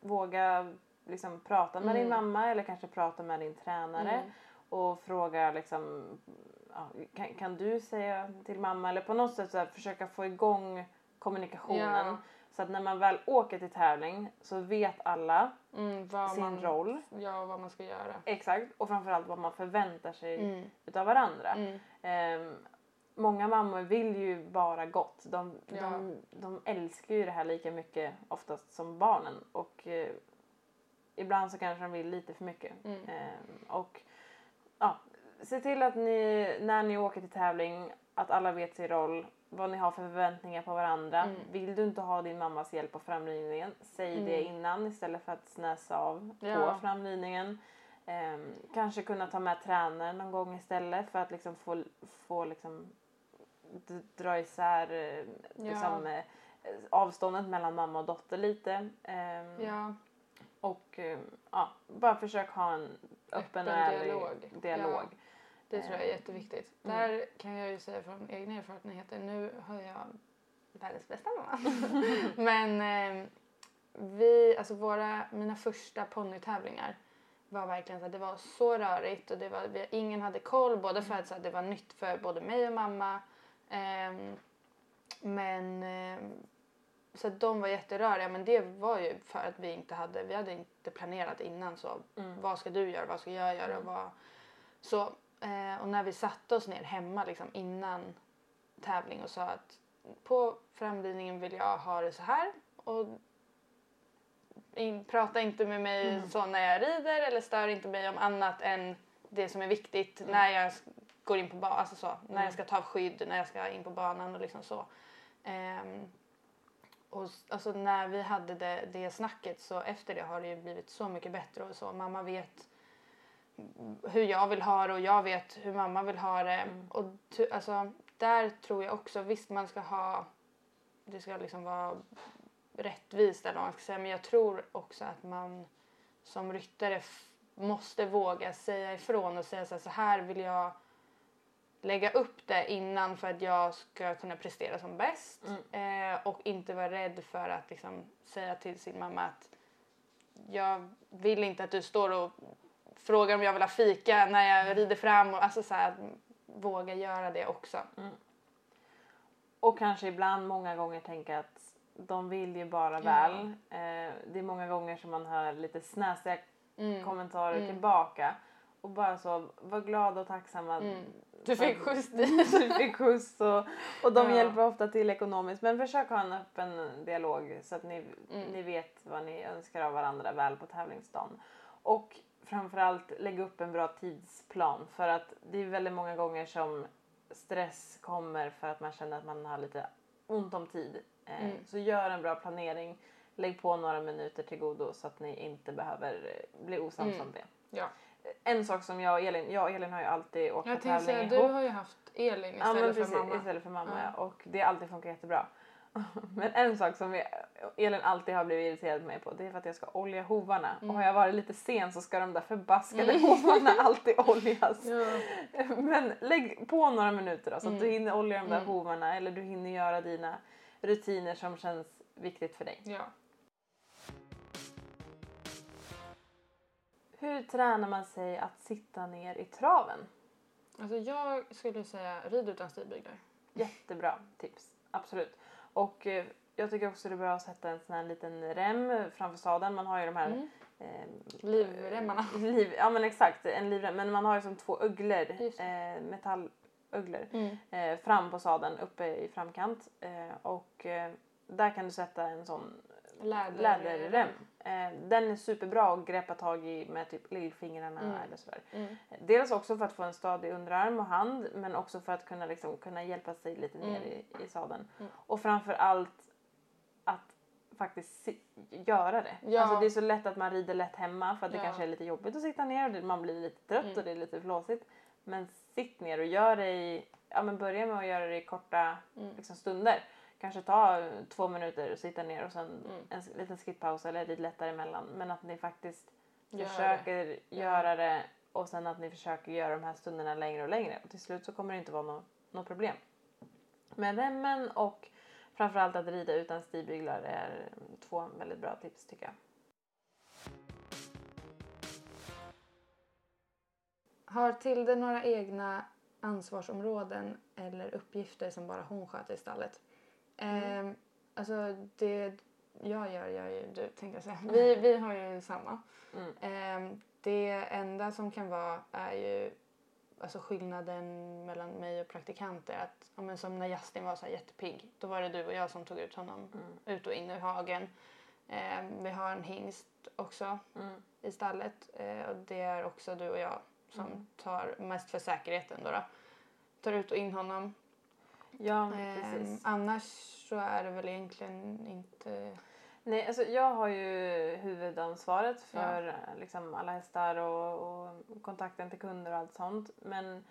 Våga liksom prata med din mamma eller kanske prata med din tränare Mm. och fråga liksom, kan, kan du säga till mamma eller på något sätt så här, försöka få igång kommunikationen. Ja. Så att när man väl åker till tävling så vet alla Mm, vad sin man, roll. Ja, vad man ska göra. Exakt, och framförallt vad man förväntar sig Mm. utav varandra. Mm. Ehm, många mammor vill ju bara gott. De, Ja. de, de älskar ju det här lika mycket oftast som barnen. Och eh, ibland så kanske de vill lite för mycket. Ehm, och ja, se till att ni, när ni åker till tävling, att alla vet sin roll. Vad ni har för förväntningar på varandra. Mm. Vill du inte ha din mammas hjälp på framridningen, säg det innan istället för att snäsa av Ja. på framridningen. Ehm, kanske kunna ta med tränaren någon gång istället för att liksom få, få liksom dra isär eh, liksom, eh, avståndet mellan mamma och dotter lite. Ehm, Ja, Och eh, ja, bara försök ha en öppen, Öppen och ärlig dialog. dialog. Det tror jag är Eh, jätteviktigt. mm. Där kan jag ju säga från egna erfarenheter, nu har jag världens bästa mamma. Men eh, vi, alltså våra, mina första ponnytävlingar var verkligen så det var så rörigt och det var, vi, ingen hade koll både för att så det var nytt för både mig och mamma ehm, men ehm, så att de var jätteröriga men det var ju för att vi inte hade, vi hade inte planerat innan så Mm. vad ska du göra, vad ska jag göra, vad, så eh, och när vi satte oss ner hemma liksom innan tävling och sa att på framridningen vill jag ha det så här och in, prata inte med mig så när jag rider eller stör inte mig om annat än det som är viktigt när jag går in på banan, alltså så, när jag ska ta av skydd, när jag ska in på banan och liksom så. Ehm, och alltså när vi hade det, det snacket så efter det har det ju blivit så mycket bättre och så. Mamma vet hur jag vill ha det och jag vet hur mamma vill ha det. Och ty, alltså, där tror jag också, visst man ska ha, det ska liksom vara rättvist eller vad man ska säga, men jag tror också att man som ryttare måste våga säga ifrån och säga så här, så här vill jag lägga upp det innan för att jag ska kunna prestera som bäst eh, och inte vara rädd för att liksom, säga till sin mamma att jag vill inte att du står och frågar om jag vill ha fika när jag rider fram och alltså så här, våga göra det också. Och kanske ibland många gånger tänka att de vill ju bara väl. Eh, det är många gånger som man hör lite snäsiga Mm. kommentarer tillbaka. Och bara så, var glad och tacksam att Mm. Du fick skjuts dit. du fick skjuts och, och de Ja. hjälper ofta till ekonomiskt. Men försök ha en öppen dialog så att ni, Mm. ni vet vad ni önskar av varandra väl på tävlingsdagen. Och framförallt lägg upp en bra tidsplan för att det är väldigt många gånger som stress kommer för att man känner att man har lite ont om tid. Eh, Mm. Så gör en bra planering. Lägg på några minuter till godo så att ni inte behöver eh, bli osams Mm. om det. Ja. En sak som jag och Elin, jag och Elin har ju alltid åkt Jag på tävling du ihop. har ju haft Elin Ja, istället men för precis, mamma. istället för mamma. Ja. Ja. Och det har alltid funkat jättebra. Men en sak som Elin alltid har blivit irriterad på mig på det är för att jag ska olja hovarna. Mm. Och har jag varit lite sen så ska de där förbaskade hovarna alltid oljas. Men lägg på några minuter då, så att du hinner olja de där Mm. hovarna eller du hinner göra dina rutiner som känns viktigt för dig. Ja. Hur tränar man sig att sitta ner i traven? Alltså jag skulle säga rid utan stigbyglar. Jättebra tips, absolut. Och eh, jag tycker också det är bra att sätta en sån här liten rem framför sadeln. Man har ju de här Mm. eh, Livremmarna. liv, ja men exakt, en livrem. Men man har ju som två det. eh, metallugglor, Mm. eh, fram på sadeln uppe i framkant. Eh, och eh, där kan du sätta en sån Läder- läderrem. Eh, den är superbra att greppa tag i med typ lillfingrarna Mm. eller sådär. Mm. Dels också för att få en stadig underarm och hand men också för att kunna, liksom, kunna hjälpa sig lite ner Mm. i, i sadeln. Mm. Och framför allt att faktiskt si- göra det. Ja. Alltså det är så lätt att man rider lätt hemma för att det Ja. kanske är lite jobbigt att sitta ner och det- man blir lite trött Mm. och det är lite flåsigt. Men sitt ner och gör det i, ja men börja med att göra det i korta Mm. liksom, stunder. Kanske ta två minuter och sitta ner och sen Mm. en liten skrittpaus eller lite lättare emellan. Men att ni faktiskt Gör försöker göra det och sen att ni försöker göra de här stunderna längre och längre. Och till slut så kommer det inte vara något nå problem. Men remmen och framförallt att rida utan stigbyglar är två väldigt bra tips tycker jag. Har Tilde några egna ansvarsområden eller uppgifter som bara hon sköter i stallet? Mm. alltså det jag gör, gör ju du tänkte jag säga. Vi, vi har ju samma. Mm. Ehm, det enda som kan vara är ju alltså skillnaden mellan mig och praktikanter. Att, ja, men som när Justin var så här jättepigg, då var det du och jag som tog ut honom Mm. ut och in i hagen. Ehm, vi har en hingst också Mm. i stallet eh, och det är också du och jag som Mm. tar mest för säkerheten då, då. Tar ut och in honom. Ja, Ehm, precis. annars så är det väl egentligen inte... Nej, alltså jag har ju huvudansvaret för eh, liksom alla hästar och, och kontakten till kunder och allt sånt. Men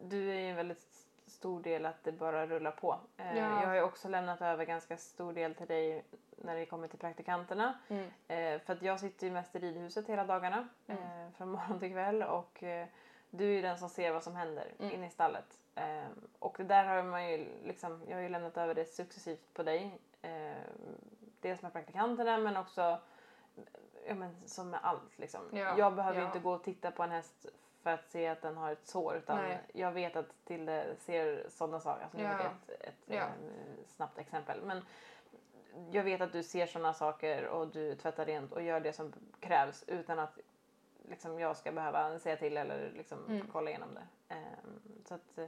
du är ju en väldigt stor del att det bara rullar på. Eh, Ja. Jag har ju också lämnat över ganska stor del till dig när det kommer till praktikanterna. Mm. Eh, för att jag sitter ju mest i ridhuset hela dagarna Mm. eh, från morgon till kväll och eh, du är ju den som ser vad som händer Mm. inne i stallet. Eh, och det där har man ju liksom, jag har ju lämnat över det successivt på dig. Eh, dels med praktikanterna men också ja, men som med allt liksom. Ja, Jag behöver ja. inte gå och titta på en häst för att se att den har ett sår utan Nej. jag vet att Tilde ser sådana saker. Alltså, nu Ja. var det ett, ett Ja. eh, snabbt exempel. Men jag vet att du ser sådana saker och du tvättar rent och gör det som krävs utan att liksom, jag ska behöva säga till eller liksom, Mm. kolla igenom det. Ehm, så att, eh,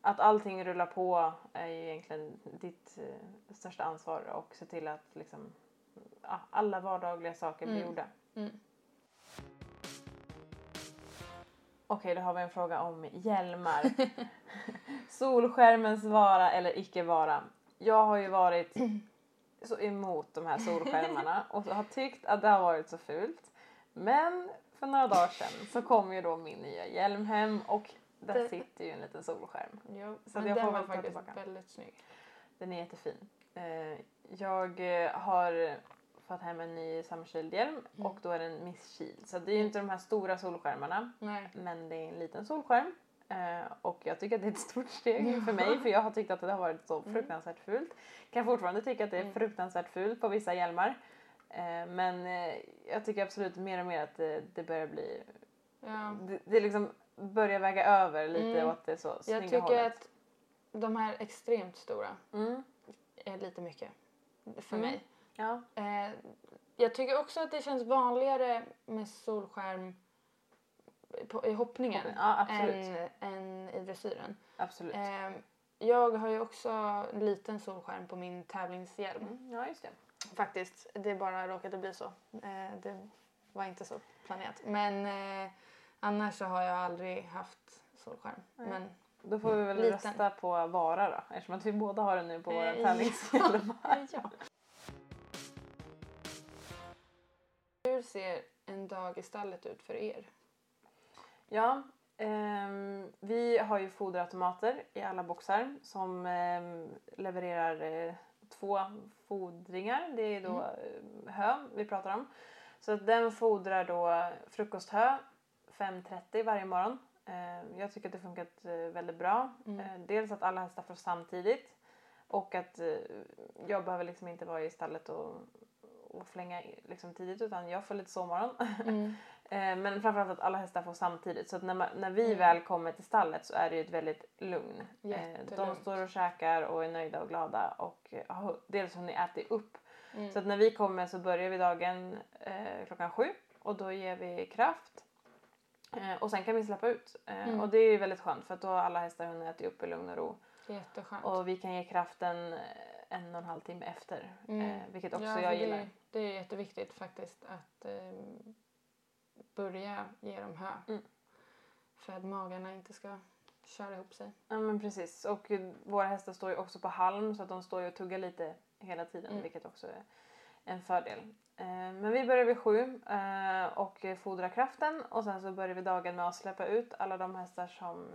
att allting rullar på är ju egentligen ditt eh, största ansvar och se till att liksom, alla vardagliga saker blir Mm. gjorda. Mm. Okej, då har vi en fråga om hjälmar. Solskärmens vara eller icke vara. Jag har ju varit så emot de här solskärmarna och har tyckt att det har varit så fult. Men för några dagar sedan så kom ju då min nya hjälm hem och där Det- sitter ju en liten solskärm. Jo, Så men jag den får var faktiskt tillbaka. väldigt snygg. Den är jättefin. Eh, jag eh, har fått hem en ny Summershield-hjälm och då är den Miss Shield. Så det är ju inte de här stora solskärmarna Nej. men det är en liten solskärm. Eh, och jag tycker att det är ett stort steg för mig för jag har tyckt att det har varit så fruktansvärt fult. Kan fortfarande tycka att det är fruktansvärt fult på vissa hjälmar. Eh, men eh, jag tycker absolut mer och mer att det, det börjar bli... Ja. Det, det liksom börjar väga över lite Mm. åt det så Jag snygga tycker hållet. att de här extremt stora Mm. är lite mycket för Mm. mig. Ja. Eh, jag tycker också att det känns vanligare med solskärm på, i hoppningen Ja, än, än i dressyren. Absolut. Jag har ju också en liten solskärm på min tävlingshjälm. Mm. Ja, just det. Faktiskt. Det bara råkade bli så. Eh, det var inte så planerat. Men eh, annars så har jag aldrig haft solskärm. Men Då får vi väl Liten. rösta på Vara då eftersom att vi båda har den nu på våra Eh, tävlingshjälmar. ja. Hur ser en dag i stallet ut för er? Ja, ehm, vi har ju foderautomater i alla boxar som ehm, levererar eh, två fodringar. Det är då eh, hö vi pratar om. Så den fodrar då frukosthö 5.30 varje morgon. Ehm, jag tycker att det funkat eh, väldigt bra. Eh, dels att alla hästar får samtidigt och att eh, jag behöver liksom inte vara i stallet och, och flänga liksom tidigt utan jag får lite sovmorgon. Eh, Men framförallt att alla hästar får samtidigt. Så att när, man, när vi väl kommer till stallet så är det ju ett väldigt lugn. Eh, De står och käkar och är nöjda och glada och eh, har dels hunnit äta upp. Mm. Så att när vi kommer så börjar vi dagen eh, klockan sju och då ger vi kraft. Eh, och sen kan vi släppa ut. Eh, Mm. Och det är ju väldigt skönt för att då har alla hästar hunnit äta upp i lugn och ro. Det jätteskönt. Och vi kan ge kraften eh, en och en halv timme efter. Mm. Eh, vilket också Ja, jag det, gillar. Det är jätteviktigt faktiskt att eh, börja ge dem hö. Mm. För att magarna inte ska köra ihop sig. Ja men precis. Och våra hästar står ju också på halm så att de står ju och tuggar lite hela tiden Mm. vilket också är en fördel. Eh, Men vi börjar vid sju eh, och fodrar kraften och sen så börjar vi dagen med att släppa ut alla de hästar som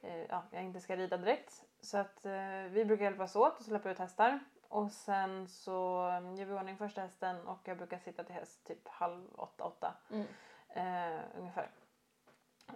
eh, ja, jag inte ska rida direkt. Så att vi brukar hjälpas åt att släppa ut hästar och sen så eh, gör vi ordning första hästen och jag brukar sitta till häst typ halv åtta, åtta Mm. eh, ungefär.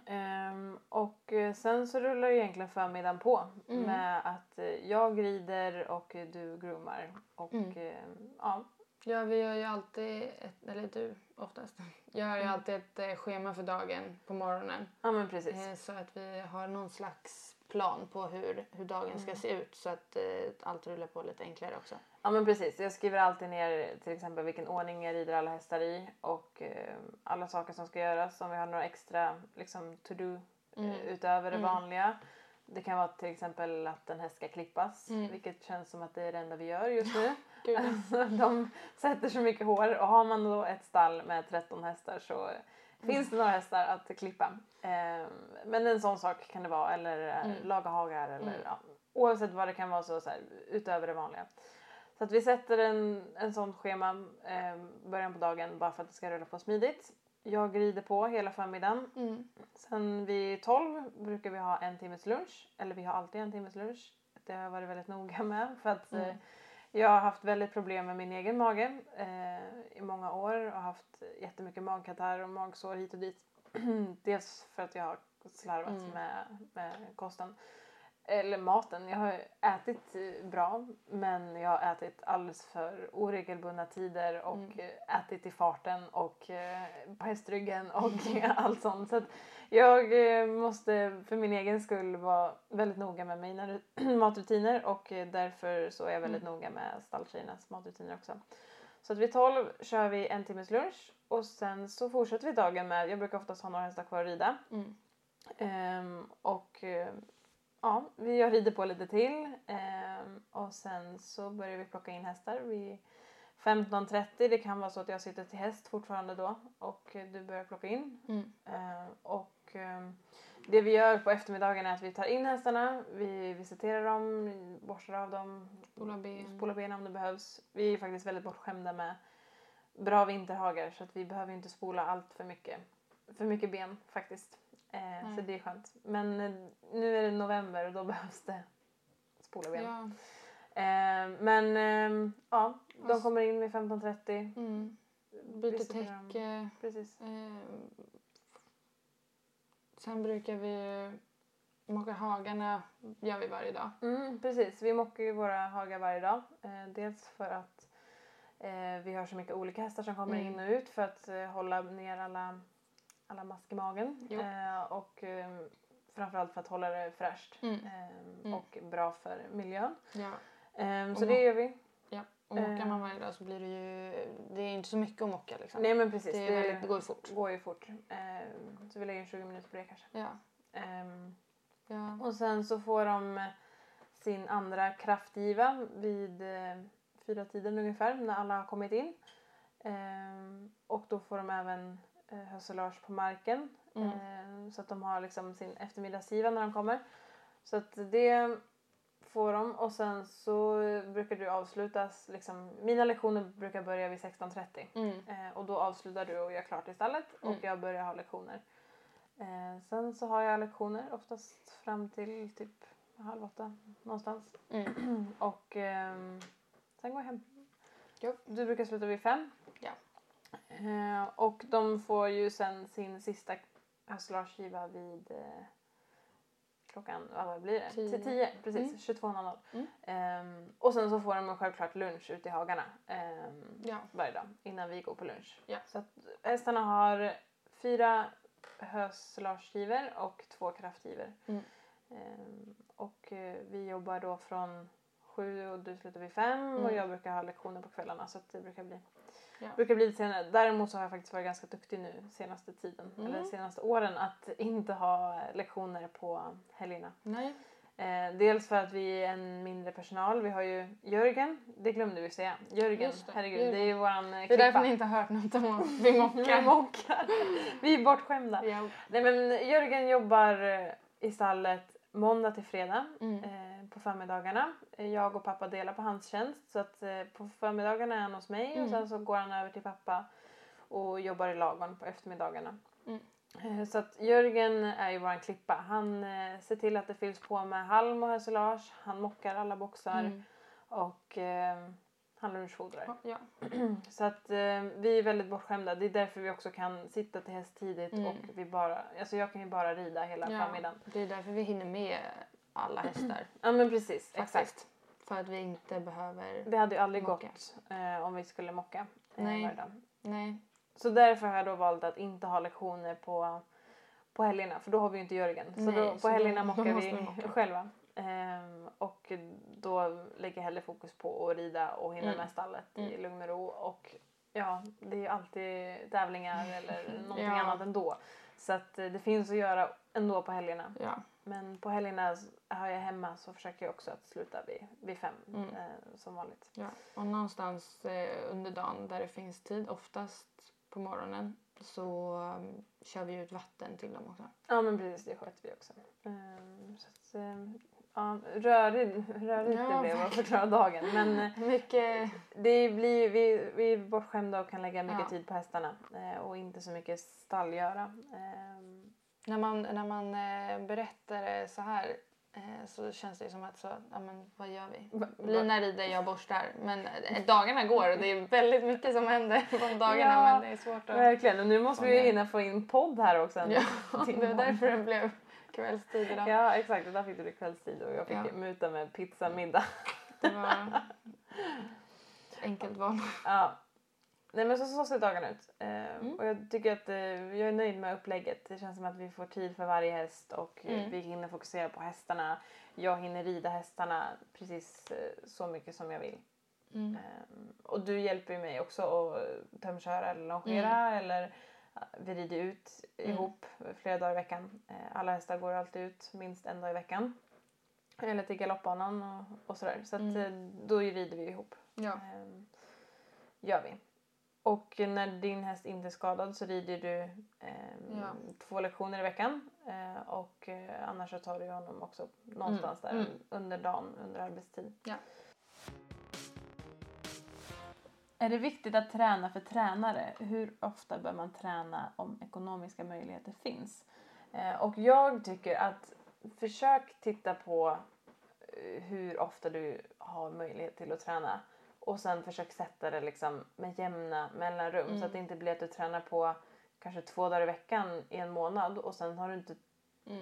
Ehm, och eh, sen så rullar ju egentligen förmiddagen på Mm. med att eh, jag rider och du groomar. Och Mm. eh, ja, Ja, vi gör ju alltid, ett, eller du oftast, gör ju Mm. alltid ett eh, schema för dagen på morgonen. ja men precis. Eh, så att vi har någon slags plan på hur, hur dagen Mm. ska se ut så att eh, allt rullar på lite enklare också. Ja men precis. Jag skriver alltid ner till exempel vilken ordning jag rider alla hästar i och eh, alla saker som ska göras. Om vi har några extra liksom to-do eh, Mm. utöver det Mm. vanliga. Det kan vara till exempel att en häst ska klippas, Mm. vilket känns som att det är det enda vi gör just nu. Alltså, de sätter så mycket hår och har man då ett stall med 13 hästar så finns det några hästar att klippa. Eh, men en sån sak kan det vara eller eh, Mm. laga hagar eller Mm. ja, oavsett vad det kan vara så, så här, utöver det vanliga. Så att vi sätter en, en sån schema eh, början på dagen bara för att det ska rulla på smidigt. Jag rider på hela förmiddagen. Mm. Sen vid 12 brukar vi ha en timmes lunch. Eller vi har alltid en timmes lunch. Det har jag varit väldigt noga med. För att Mm. eh, jag har haft väldigt problem med min egen mage eh, i många år. Och haft jättemycket magkatarr och magsår hit och dit. Dels för att jag har slarvat Mm. med, med kosten. Eller maten. Jag har ätit bra men jag har ätit alldeles för oregelbundna tider och Mm. ätit i farten och eh, på hästryggen och allt sånt. Så att jag eh, måste för min egen skull vara väldigt noga med mina ru- matrutiner och eh, därför så är jag väldigt noga med stalltjejernas matrutiner också. Så att vid 12 kör vi en timmes lunch och sen så fortsätter vi dagen med, jag brukar oftast ha några hästar kvar att rida. Mm. Ehm, och ja, vi jag rider på lite till ehm, och sen så börjar vi plocka in hästar vid 15.30. Det kan vara så att jag sitter till häst fortfarande då och du börjar plocka in. Mm. Ehm, och ehm, det vi gör på eftermiddagen är att vi tar in hästarna, vi visiterar dem, borstar av dem, Spola ben. spolar benen om det behövs. Vi är faktiskt väldigt bortskämda med bra vinterhagar så att vi behöver inte spola allt för mycket, för mycket ben faktiskt. Eh, så Nej. det är skönt. Men eh, nu är det november och då behövs det spola ben. Ja. Eh, men eh, ja, de Ass- kommer in vid 15.30. Mm. Byter täcke. Precis. Eh, sen brukar vi mocka hagarna gör vi varje dag. Mm, precis, vi mockar ju våra hagar varje dag. Eh, dels för att eh, vi har så mycket olika hästar som kommer Mm. in och ut för att eh, hålla ner alla, alla mask i magen. Eh, och eh, framförallt för att hålla det fräscht Mm. eh, och bra för miljön. Ja. Eh, så det gör vi. ja. Och mockar man varje dag så blir det ju... Det är inte så mycket att mocka liksom. Nej men precis, det, är väldigt, det går ju fort. går ju fort. Eh, så vi lägger 20 minuter på det kanske. Ja. Ehm, Ja. Och sen så får de sin andra kraftgiva vid eh, fyra tiden ungefär när alla har kommit in. Ehm, och då får de även eh, hösselage på marken. Mm. Ehm, så att de har liksom sin eftermiddagsgiva när de kommer. Så att det får de och sen så eh, brukar du avslutas, liksom, mina lektioner brukar börja vid 16.30. Mm. Eh, och då avslutar du och gör klart i stallet och Mm. jag börjar ha lektioner. Eh, sen så har jag lektioner oftast fram till typ halv åtta någonstans. Mm. och ehm, sen går jag hem. Jo. Du brukar sluta vid fem. Ja. Eh, och de får ju sen sin sista höstlarsgiva vid eh, klockan, vad blir det? Tio. Till tio, precis. Mm. 22.00. Mm. Ehm, och sen så får de självklart lunch ute i hagarna. ehm, Ja. varje dag innan vi går på lunch. Ja. Så att hästarna har fyra höslarsgivor och två kraftgivor. Mm. Ehm, och eh, vi jobbar då från sju och du slutar vid fem och Mm. jag brukar ha lektioner på kvällarna så att det brukar bli, Ja. brukar bli lite senare. Däremot så har jag faktiskt varit ganska duktig nu senaste tiden Mm. eller senaste åren att inte ha lektioner på helgerna. Nej. Eh, dels för att vi är en mindre personal. Vi har ju Jörgen, det glömde vi säga. Jörgen, det, herregud, Jörgen. det är ju våran eh, Det är därför klippa. ni inte har hört något om att vi mockar. Vi mockar. vi är bortskämda. Ja. Nej men Jörgen jobbar eh, i stallet måndag till fredag Mm. eh, på förmiddagarna. Eh, Jag och pappa delar på hans tjänst så att eh, på förmiddagarna är han hos mig och Mm. sen så går han över till pappa och jobbar i lagon på eftermiddagarna. Mm. Eh, Så att Jörgen är ju våran klippa. Han eh, ser till att det fylls på med halm och hösilage. Han mockar alla boxar Mm. och eh, han lunchfodrar. Ja. Så att eh, vi är väldigt bortskämda. Det är därför vi också kan sitta till häst tidigt Mm. och vi bara, alltså jag kan ju bara rida hela Ja. förmiddagen. Det är därför vi hinner med alla hästar. Ja men precis, Faktiskt. exakt. För att vi inte behöver... Det hade ju aldrig Mocka. gått eh, om vi skulle mocka eh, Nej. varje dag. Nej. Så därför har jag då valt att inte ha lektioner på, på helgerna för då har vi ju inte Jörgen. Så Nej, då, så på då- helgerna mockar vi mocka. själva. Ehm, och då lägger jag hellre fokus på att rida och hinna Mm. med stallet i Mm. lugn och ro. Och ja, det är ju alltid tävlingar eller någonting Ja. annat ändå. Så att eh, det finns att göra ändå på helgerna. Ja. Men på helgerna har jag hemma så försöker jag också att sluta vid, vid fem Mm. eh, som vanligt. ja. Och någonstans eh, under dagen där det finns tid, oftast på morgonen, så um, kör vi ut vatten till dem också. Ja men precis, det sköter vi också. Ehm, så att, ehm, Ja, rörig, rörigt Ja, det blev att förklara dagen. Men eh, Mycket... det blir, vi, vi är bortskämda och kan lägga mycket Ja. tid på hästarna eh, och inte så mycket stallgöra. Ehm, När man, när man eh, berättar det så här så känns det som att så, ja, men, vad gör vi? Lina rider, jag borstar. Men dagarna går och det är väldigt mycket som händer på dagarna Ja, men det är svårt att... Verkligen, och nu måste vi ju hinna få in podd här också. Ja, det var därför det blev kvällstid idag. Ja exakt, och där fick du kvällstid och jag fick Ja. muta med pizzamiddag. Det var enkelt val. Ja. Nej men så, så ser dagarna ut. Eh, Mm. Och jag tycker att eh, jag är nöjd med upplägget. Det känns som att vi får tid för varje häst och Mm. vi hinner fokusera på hästarna. Jag hinner rida hästarna precis eh, så mycket som jag vill. Mm. Ehm, och du hjälper ju mig också att tömköra eller longera eller ja, vi rider ut Mm. ihop flera dagar i veckan. Eh, Alla hästar går alltid ut minst en dag i veckan. Eller till galoppbanan och, och sådär. Så att, Mm. eh, då rider vi ihop. Ja. Ehm, gör vi. Och när din häst inte är skadad så rider du ehm, Ja. två lektioner i veckan. Eh, och eh, annars så tar du honom också någonstans Mm, där mm. under dagen, under arbetstid. Ja. Är det viktigt att träna för tränare? Hur ofta bör man träna om ekonomiska möjligheter finns? Eh, och jag tycker att försök titta på eh, hur ofta du har möjlighet till att träna och sen försök sätta det liksom med jämna mellanrum så att det inte blir att du tränar på kanske två dagar i veckan i en månad och sen har du inte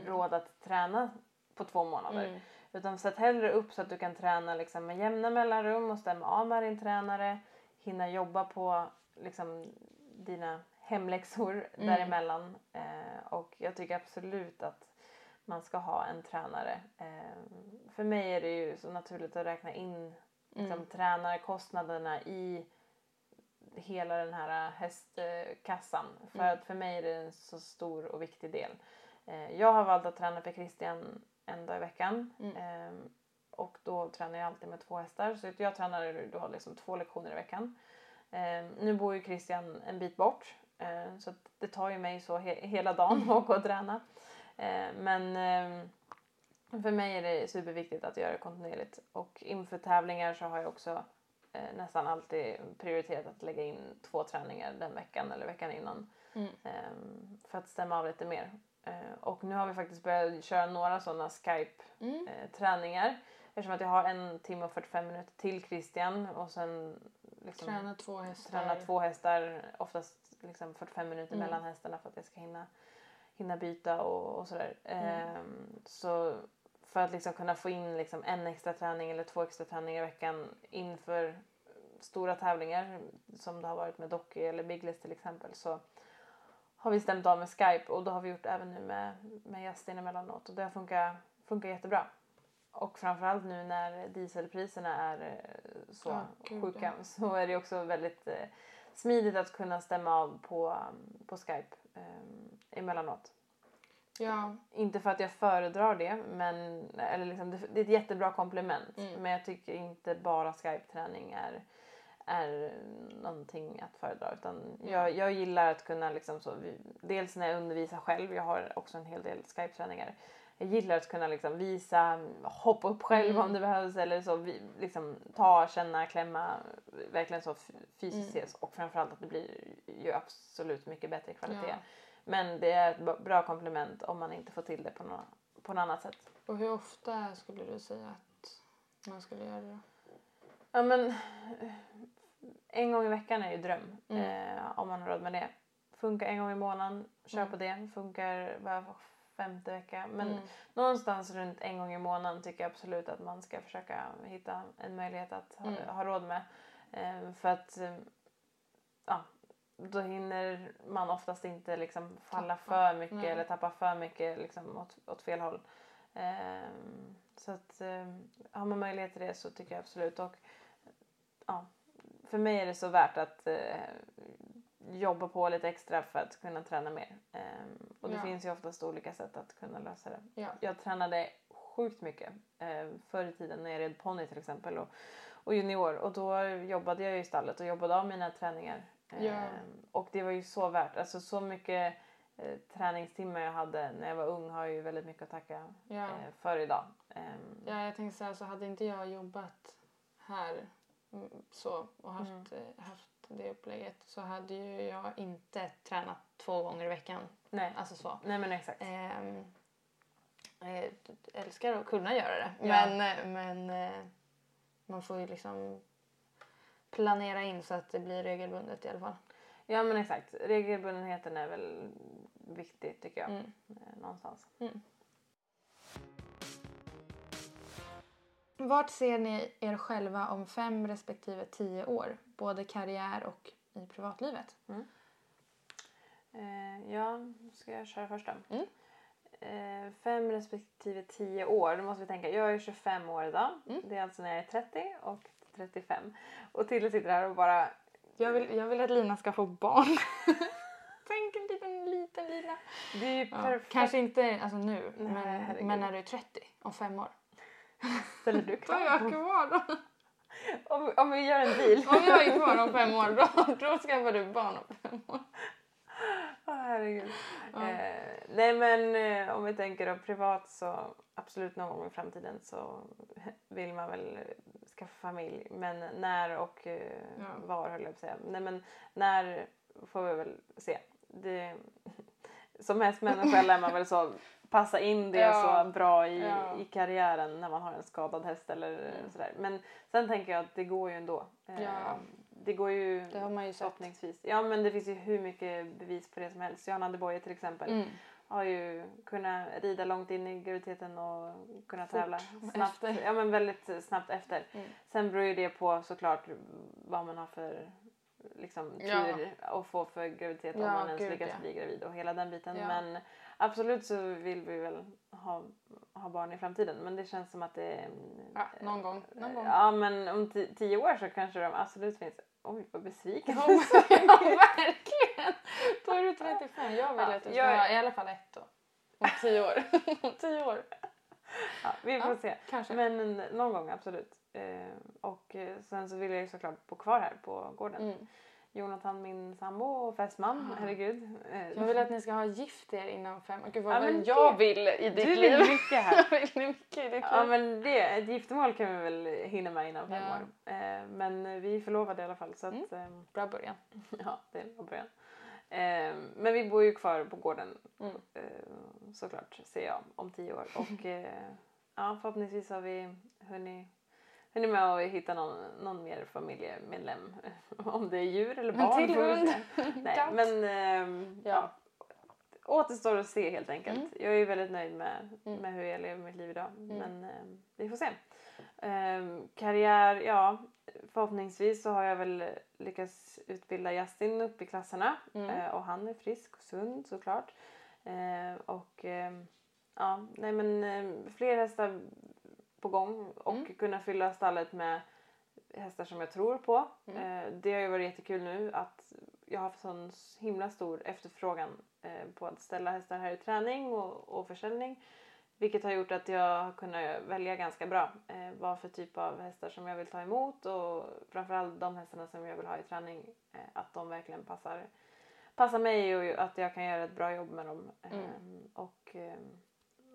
råd att träna på två månader. Mm. Utan sätt hellre upp så att du kan träna liksom med jämna mellanrum och stämma av med din tränare. Hinna jobba på liksom, dina hemläxor Mm. däremellan. Eh, och jag tycker absolut att man ska ha en tränare. Eh, för mig är det ju så naturligt att räkna in liksom, Mm. tränarkostnaderna i hela den här hästkassan. För Mm. att för mig är det en så stor och viktig del. Eh, jag har valt att träna för Christian en dag i veckan. Mm. Och då tränar jag alltid med två hästar. Så jag tränar då liksom två lektioner i veckan. Ehm, nu bor ju Christian en bit bort. ehm, så det tar ju mig så he- hela dagen att åka och träna. Ehm, men för mig är det superviktigt att göra det kontinuerligt. Och inför tävlingar så har jag också eh, nästan alltid prioriterat att lägga in två träningar den veckan eller veckan innan. Mm. Ehm, för att stämma av lite mer. Eh, och nu har vi faktiskt börjat köra några sådana Mm. Eftersom att jag har en timme och 45 minuter till Christian och sen liksom Träna två hästar. träna två hästar. Oftast liksom 45 minuter Mm. mellan hästarna för att jag ska hinna, hinna byta och, och sådär. Mm. Ehm, så för att liksom kunna få in liksom en extra träning eller två extra träningar i veckan inför stora tävlingar som det har varit med Docky eller Biggles till exempel så har vi stämt av med Skype och då har vi gjort även nu med, med Justin emellanåt och det har funkat, funkat jättebra. Och framförallt nu när dieselpriserna är eh, så Ja, gud, sjuka ja. så är det också väldigt eh, smidigt att kunna stämma av på, på Skype eh, emellanåt. Ja. Inte för att jag föredrar det, men eller liksom, det, det är ett jättebra komplement. Mm. Men jag tycker inte bara Skype-träning är, är någonting att föredra. Utan jag, jag gillar att kunna, liksom så, dels när jag undervisar själv, jag har också en hel del Skype-träningar. Jag gillar att kunna liksom visa, hoppa upp själv Mm. om det behövs eller så, vi, liksom, ta, känna, klämma, verkligen så fysiskt Mm. Och framförallt att det blir ju absolut mycket bättre kvalitet. Ja. Men det är ett bra komplement om man inte får till det på, nå på något annat sätt. Och hur ofta skulle du säga att man skulle göra det? Ja men en gång i veckan är ju dröm Mm. eh, om man har råd med det. Funkar en gång i månaden, kör Mm. på det. Funkar femte vecka. Men Mm. någonstans runt en gång i månaden tycker jag absolut att man ska försöka hitta en möjlighet att ha, Mm. ha råd med. Eh, för att eh, ja, då hinner man oftast inte liksom falla Tappa. för mycket Nej. eller tappa för mycket liksom åt, åt fel håll. Ehm, så att ehm, har man möjlighet till det så tycker jag absolut. Och ja, för mig är det så värt att eh, jobba på lite extra för att kunna träna mer. Ehm, och det Ja. finns ju oftast olika sätt att kunna lösa det. Ja. Jag tränade sjukt mycket eh, förr i tiden när jag red ponny till exempel och, och junior och då jobbade jag ju i stallet och jobbade av mina träningar. Ja. Ehm, och det var ju så värt, alltså så mycket eh, träningstimmar jag hade när jag var ung har ju väldigt mycket att tacka eh, för idag. Ehm, Ja, jag tänkte så här, så hade inte jag jobbat här mm, så och haft, Mm. eh, haft det upplägget så hade ju jag inte tränat två gånger i veckan. nej. Alltså så. nej men exakt. Ehm, eh, älskar att kunna göra det Ja. men, eh, men eh, man får ju liksom planera in så att det blir regelbundet i alla fall. Ja men exakt. Regelbundenheten är väl viktig tycker jag. Mm. eh, Någonstans. Vart ser ni er själva om fem respektive tio år? Både karriär och i privatlivet? Eh, ja, ska jag köra först då? Mm. Eh, fem respektive tio år. Då måste vi tänka. Jag är 25 år idag. Mm. Det är alltså när jag är 30 och 35. Och Tilde sitter här och bara... Jag vill, jag vill att Lina ska få barn. Tänk en liten, liten Lina. Det är ju Ja, perfekt. kanske inte alltså nu, Nej, men, men när du är 30, om fem år. Ställer du Då är jag krav? kvar då. Om, om vi gör en deal. Om jag är kvar om fem år, då, då skaffar du barn om fem år. Åh, herregud. Ja. Eh, nej men eh, om vi tänker då privat så absolut någon gång i framtiden så vill man väl skaffa familj. Men när och eh, Ja. var höll jag på att säga. Nej men när får vi väl se. Det, som hästmänniska lär man väl så passa in det Ja. så bra i, Ja. i karriären när man har en skadad häst eller sådär. Men sen tänker jag att det går ju ändå. Eh, Ja. Det går ju Det har man ju. Förhoppningsvis. Ja men det finns ju hur mycket bevis på det som helst. Johanna de Boye till exempel Mm. har ju kunnat rida långt in i graviditeten och kunna Fort tävla snabbt. efter. Ja men väldigt snabbt efter. Mm. Sen beror ju det på såklart vad man har för liksom, Ja. tur att få för graviditet om Ja, man ens gud, lyckas ja. bli gravid och hela den biten. Ja. Men absolut så vill vi väl ha, ha barn i framtiden. Men det känns som att det Ja, någon gång. Någon gång. Ja men om ti- tio år så kanske de absolut finns. Oj vad besviken. Ja, verkligen! Då är du 35. Jag vill Ja, att du ska jag är- ha i alla fall ett då. Om tio år. om tio år. Ja, vi får Ja, se. kanske. Men någon gång absolut. Eh, och eh, sen så vill jag ju såklart bo kvar här på gården. Mm. Jonathan min sambo och fästman, Ah. herregud. Eh, Jag vill att ni ska ha gift er innan fem Gud vad Ja, väl men jag det- vill i ditt du vill liv. mycket här. jag vill mycket i ditt Ja liv. men det, ett giftermål kan vi väl hinna med innan fem Ja. år. Eh, men vi är förlovade i alla fall så att Mm. ehm, Bra början. ja, det är en bra början. Eh, men vi bor ju kvar på gården Mm. eh, såklart ser jag om tio år. Och eh, ja, förhoppningsvis har vi hunnit, hunnit med att hitta någon, någon mer familjemedlem. Om det är djur eller En barn. till får vi hund. Nej, men ehm, ja. Ja. Återstår att se helt enkelt. Mm. Jag är väldigt nöjd med, Mm. med hur jag lever mitt liv idag. Mm. Men ehm, vi får se. Ehm, karriär, ja. Förhoppningsvis så har jag väl lyckats utbilda Justin upp i klasserna. Mm. Eh, och han är frisk och sund såklart. Eh, och ehm, ja, nej men fler hästar på gång och Mm. kunna fylla stallet med hästar som jag tror på. Mm. Eh, det har ju varit jättekul nu att jag har haft sån himla stor efterfrågan eh, på att ställa hästar här i träning och, och försäljning. Vilket har gjort att jag har kunnat välja ganska bra eh, vad för typ av hästar som jag vill ta emot och framförallt de hästarna som jag vill ha i träning. Eh, att de verkligen passar, passar mig och att jag kan göra ett bra jobb med dem. Eh, Mm. Och eh,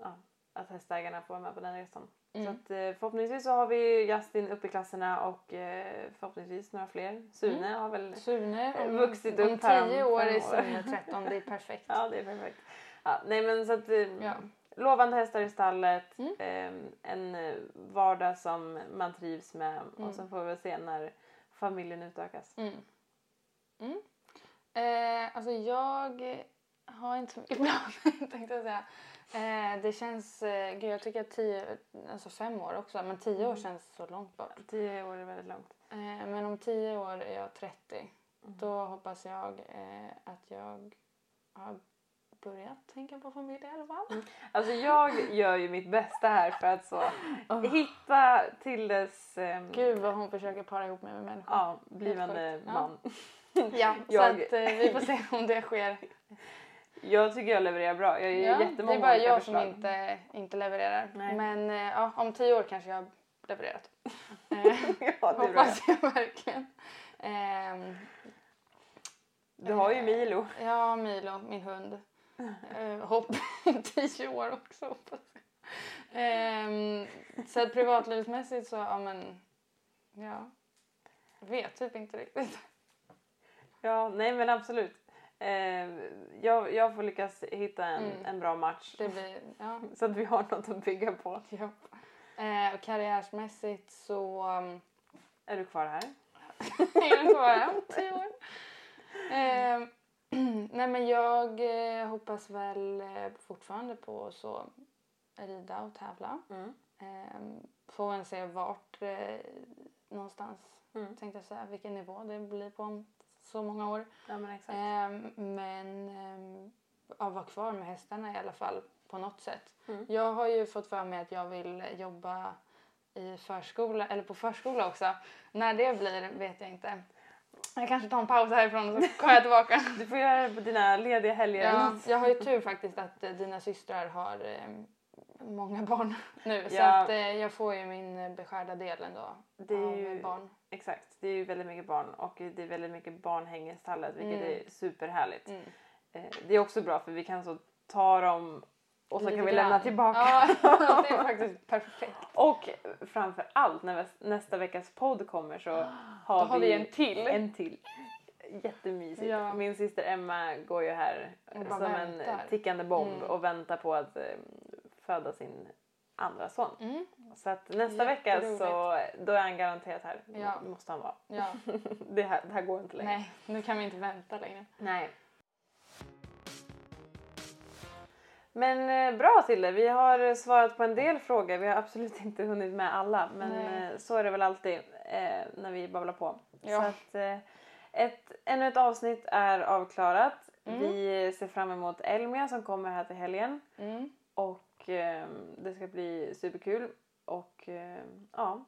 ja, att hästägarna får vara med på den resan. Mm. Så att, eh, förhoppningsvis så har vi Justin uppe i klasserna och eh, förhoppningsvis några fler. Sune har väl... Sune, om, Vuxit om upp här om tio år är. Sune 13. Det är perfekt. Ja, det är perfekt. Ja, nej men så att... eh, Ja. Lovande hästar i stallet, Mm. eh, en vardag som man trivs med Mm. och sen får vi väl se när familjen utökas. Mm. Mm. Eh, alltså jag har inte så mycket planer tänkte jag säga. Eh, det känns, eh, gud jag tycker att tio, alltså fem år också, men tio år Mm. känns så långt bort. Tio år är väldigt långt. Eh, men om tio år är jag 30. Mm. Då hoppas jag eh, att jag har börjat tänka på familj i alla fall. Alltså jag gör ju mitt bästa här för att så hitta till dess ehm, Gud vad hon försöker para ihop mig med människor. ja, blivande sjukt. Ja. man. Ja, Jag- så att eh, vi får se om det sker. Jag tycker jag levererar bra. Jag ger Ja, det jättemånga är bara jag som förslag. inte, inte levererar. Nej. Men eh, ja, om tio år kanske jag har levererat. Eh, ja, det är hoppas jag verkligen. Ehm, Du har ju Milo. ja, Milo, min hund. Eh, hopp tio år också hoppas jag. Ehm, så att privatlivsmässigt så, ja men, ja. Vet typ inte riktigt. Ja, nej men absolut. Eh, jag, jag får lyckas hitta en, Mm. en bra match blir, ja. så att vi har något att bygga på. ja. Eh, karriärsmässigt så um, Är du kvar här? är den kvar här om tio år. Ehm, nej men jag eh, hoppas väl eh, fortfarande på att så rida och tävla. Mm. Ehm, får väl se vart eh, någonstans Mm. tänkte jag säga vilken nivå det blir på om så många år. Ja men exakt. Ehm, men att vara kvar med hästarna i alla fall på något sätt. Mm. Jag har ju fått för mig att jag vill jobba i förskola eller på förskola också. När det blir vet jag inte. Jag kanske tar en paus härifrån och så kommer jag tillbaka. Du får göra det på dina lediga helger. Ja, jag har ju tur faktiskt att eh, dina systrar har eh, många barn nu så Ja. att eh, jag får ju min eh, beskärda del ändå Det är av ju- barn. Exakt, det är ju väldigt mycket barn och det är väldigt mycket barnhäng i stallet vilket Mm. är superhärligt. Mm. Eh, det är också bra för vi kan så ta dem och så Lite kan vi grann. lämna tillbaka. Ja, det är faktiskt perfekt. Och framför allt när nästa veckas podd kommer så har, Då har vi en till. En till. Jättemysigt. Ja. Min syster Emma går ju här som en väntar. tickande bomb Mm. och väntar på att eh, föda sin andra son. Mm. Så att nästa vecka så då är han garanterat här. Ja. Måste han vara. Ja. Det här, det här går inte längre. Nej, nu kan vi inte vänta längre. Nej. Men eh, bra Tilde, vi har svarat på en del frågor. Vi har absolut inte hunnit med alla men Nej. eh, så är det väl alltid eh, när vi babblar på. Ja. Så att eh, ett, ännu ett avsnitt är avklarat. Mm. Vi ser fram emot Elmia som kommer här till helgen Mm. Och eh, det ska bli superkul. Och eh, ja,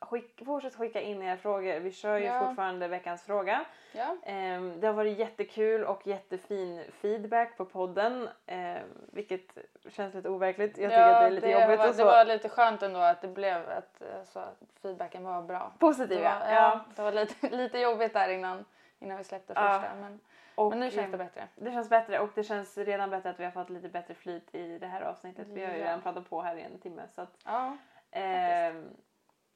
skick, fortsätt skicka in era frågor. Vi kör ju Ja. fortfarande veckans fråga. Ja. Ehm, det har varit jättekul och jättefin feedback på podden. ehm, vilket känns lite overkligt. Jag tycker att det är lite jobbigt var, och så. Det var lite skönt ändå att det blev att, eh, så att feedbacken var bra. Positiv Det ja. ja. det var lite, lite jobbigt där innan, innan vi släppte första. Men, Och, men nu känns det ehm, bättre. Det känns bättre och det känns redan bättre att vi har fått lite bättre flyt i det här avsnittet. Vi har ju Ja. redan pratat på här i en timme. Så att, Ja, ehm,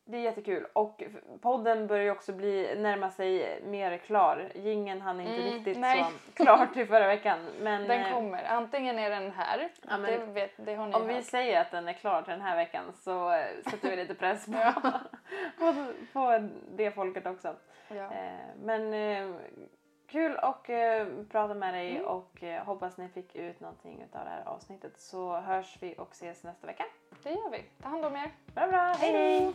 det är jättekul och podden börjar ju också bli, närma sig mer klar. Gingen hann inte Mm, riktigt nej. så klart till förra veckan. Men den eh, kommer. Antingen är den här, Ja, det, vet, det har ni Om vi hört. säger att den är klar till den här veckan så eh, sätter vi lite press på, på, på det folket också. Ja. Eh, men eh, kul att eh, prata med dig Mm. och eh, hoppas ni fick ut någonting av det här avsnittet så hörs vi och ses nästa vecka. Det gör vi. Ta hand om er. Bra bra, hej hej!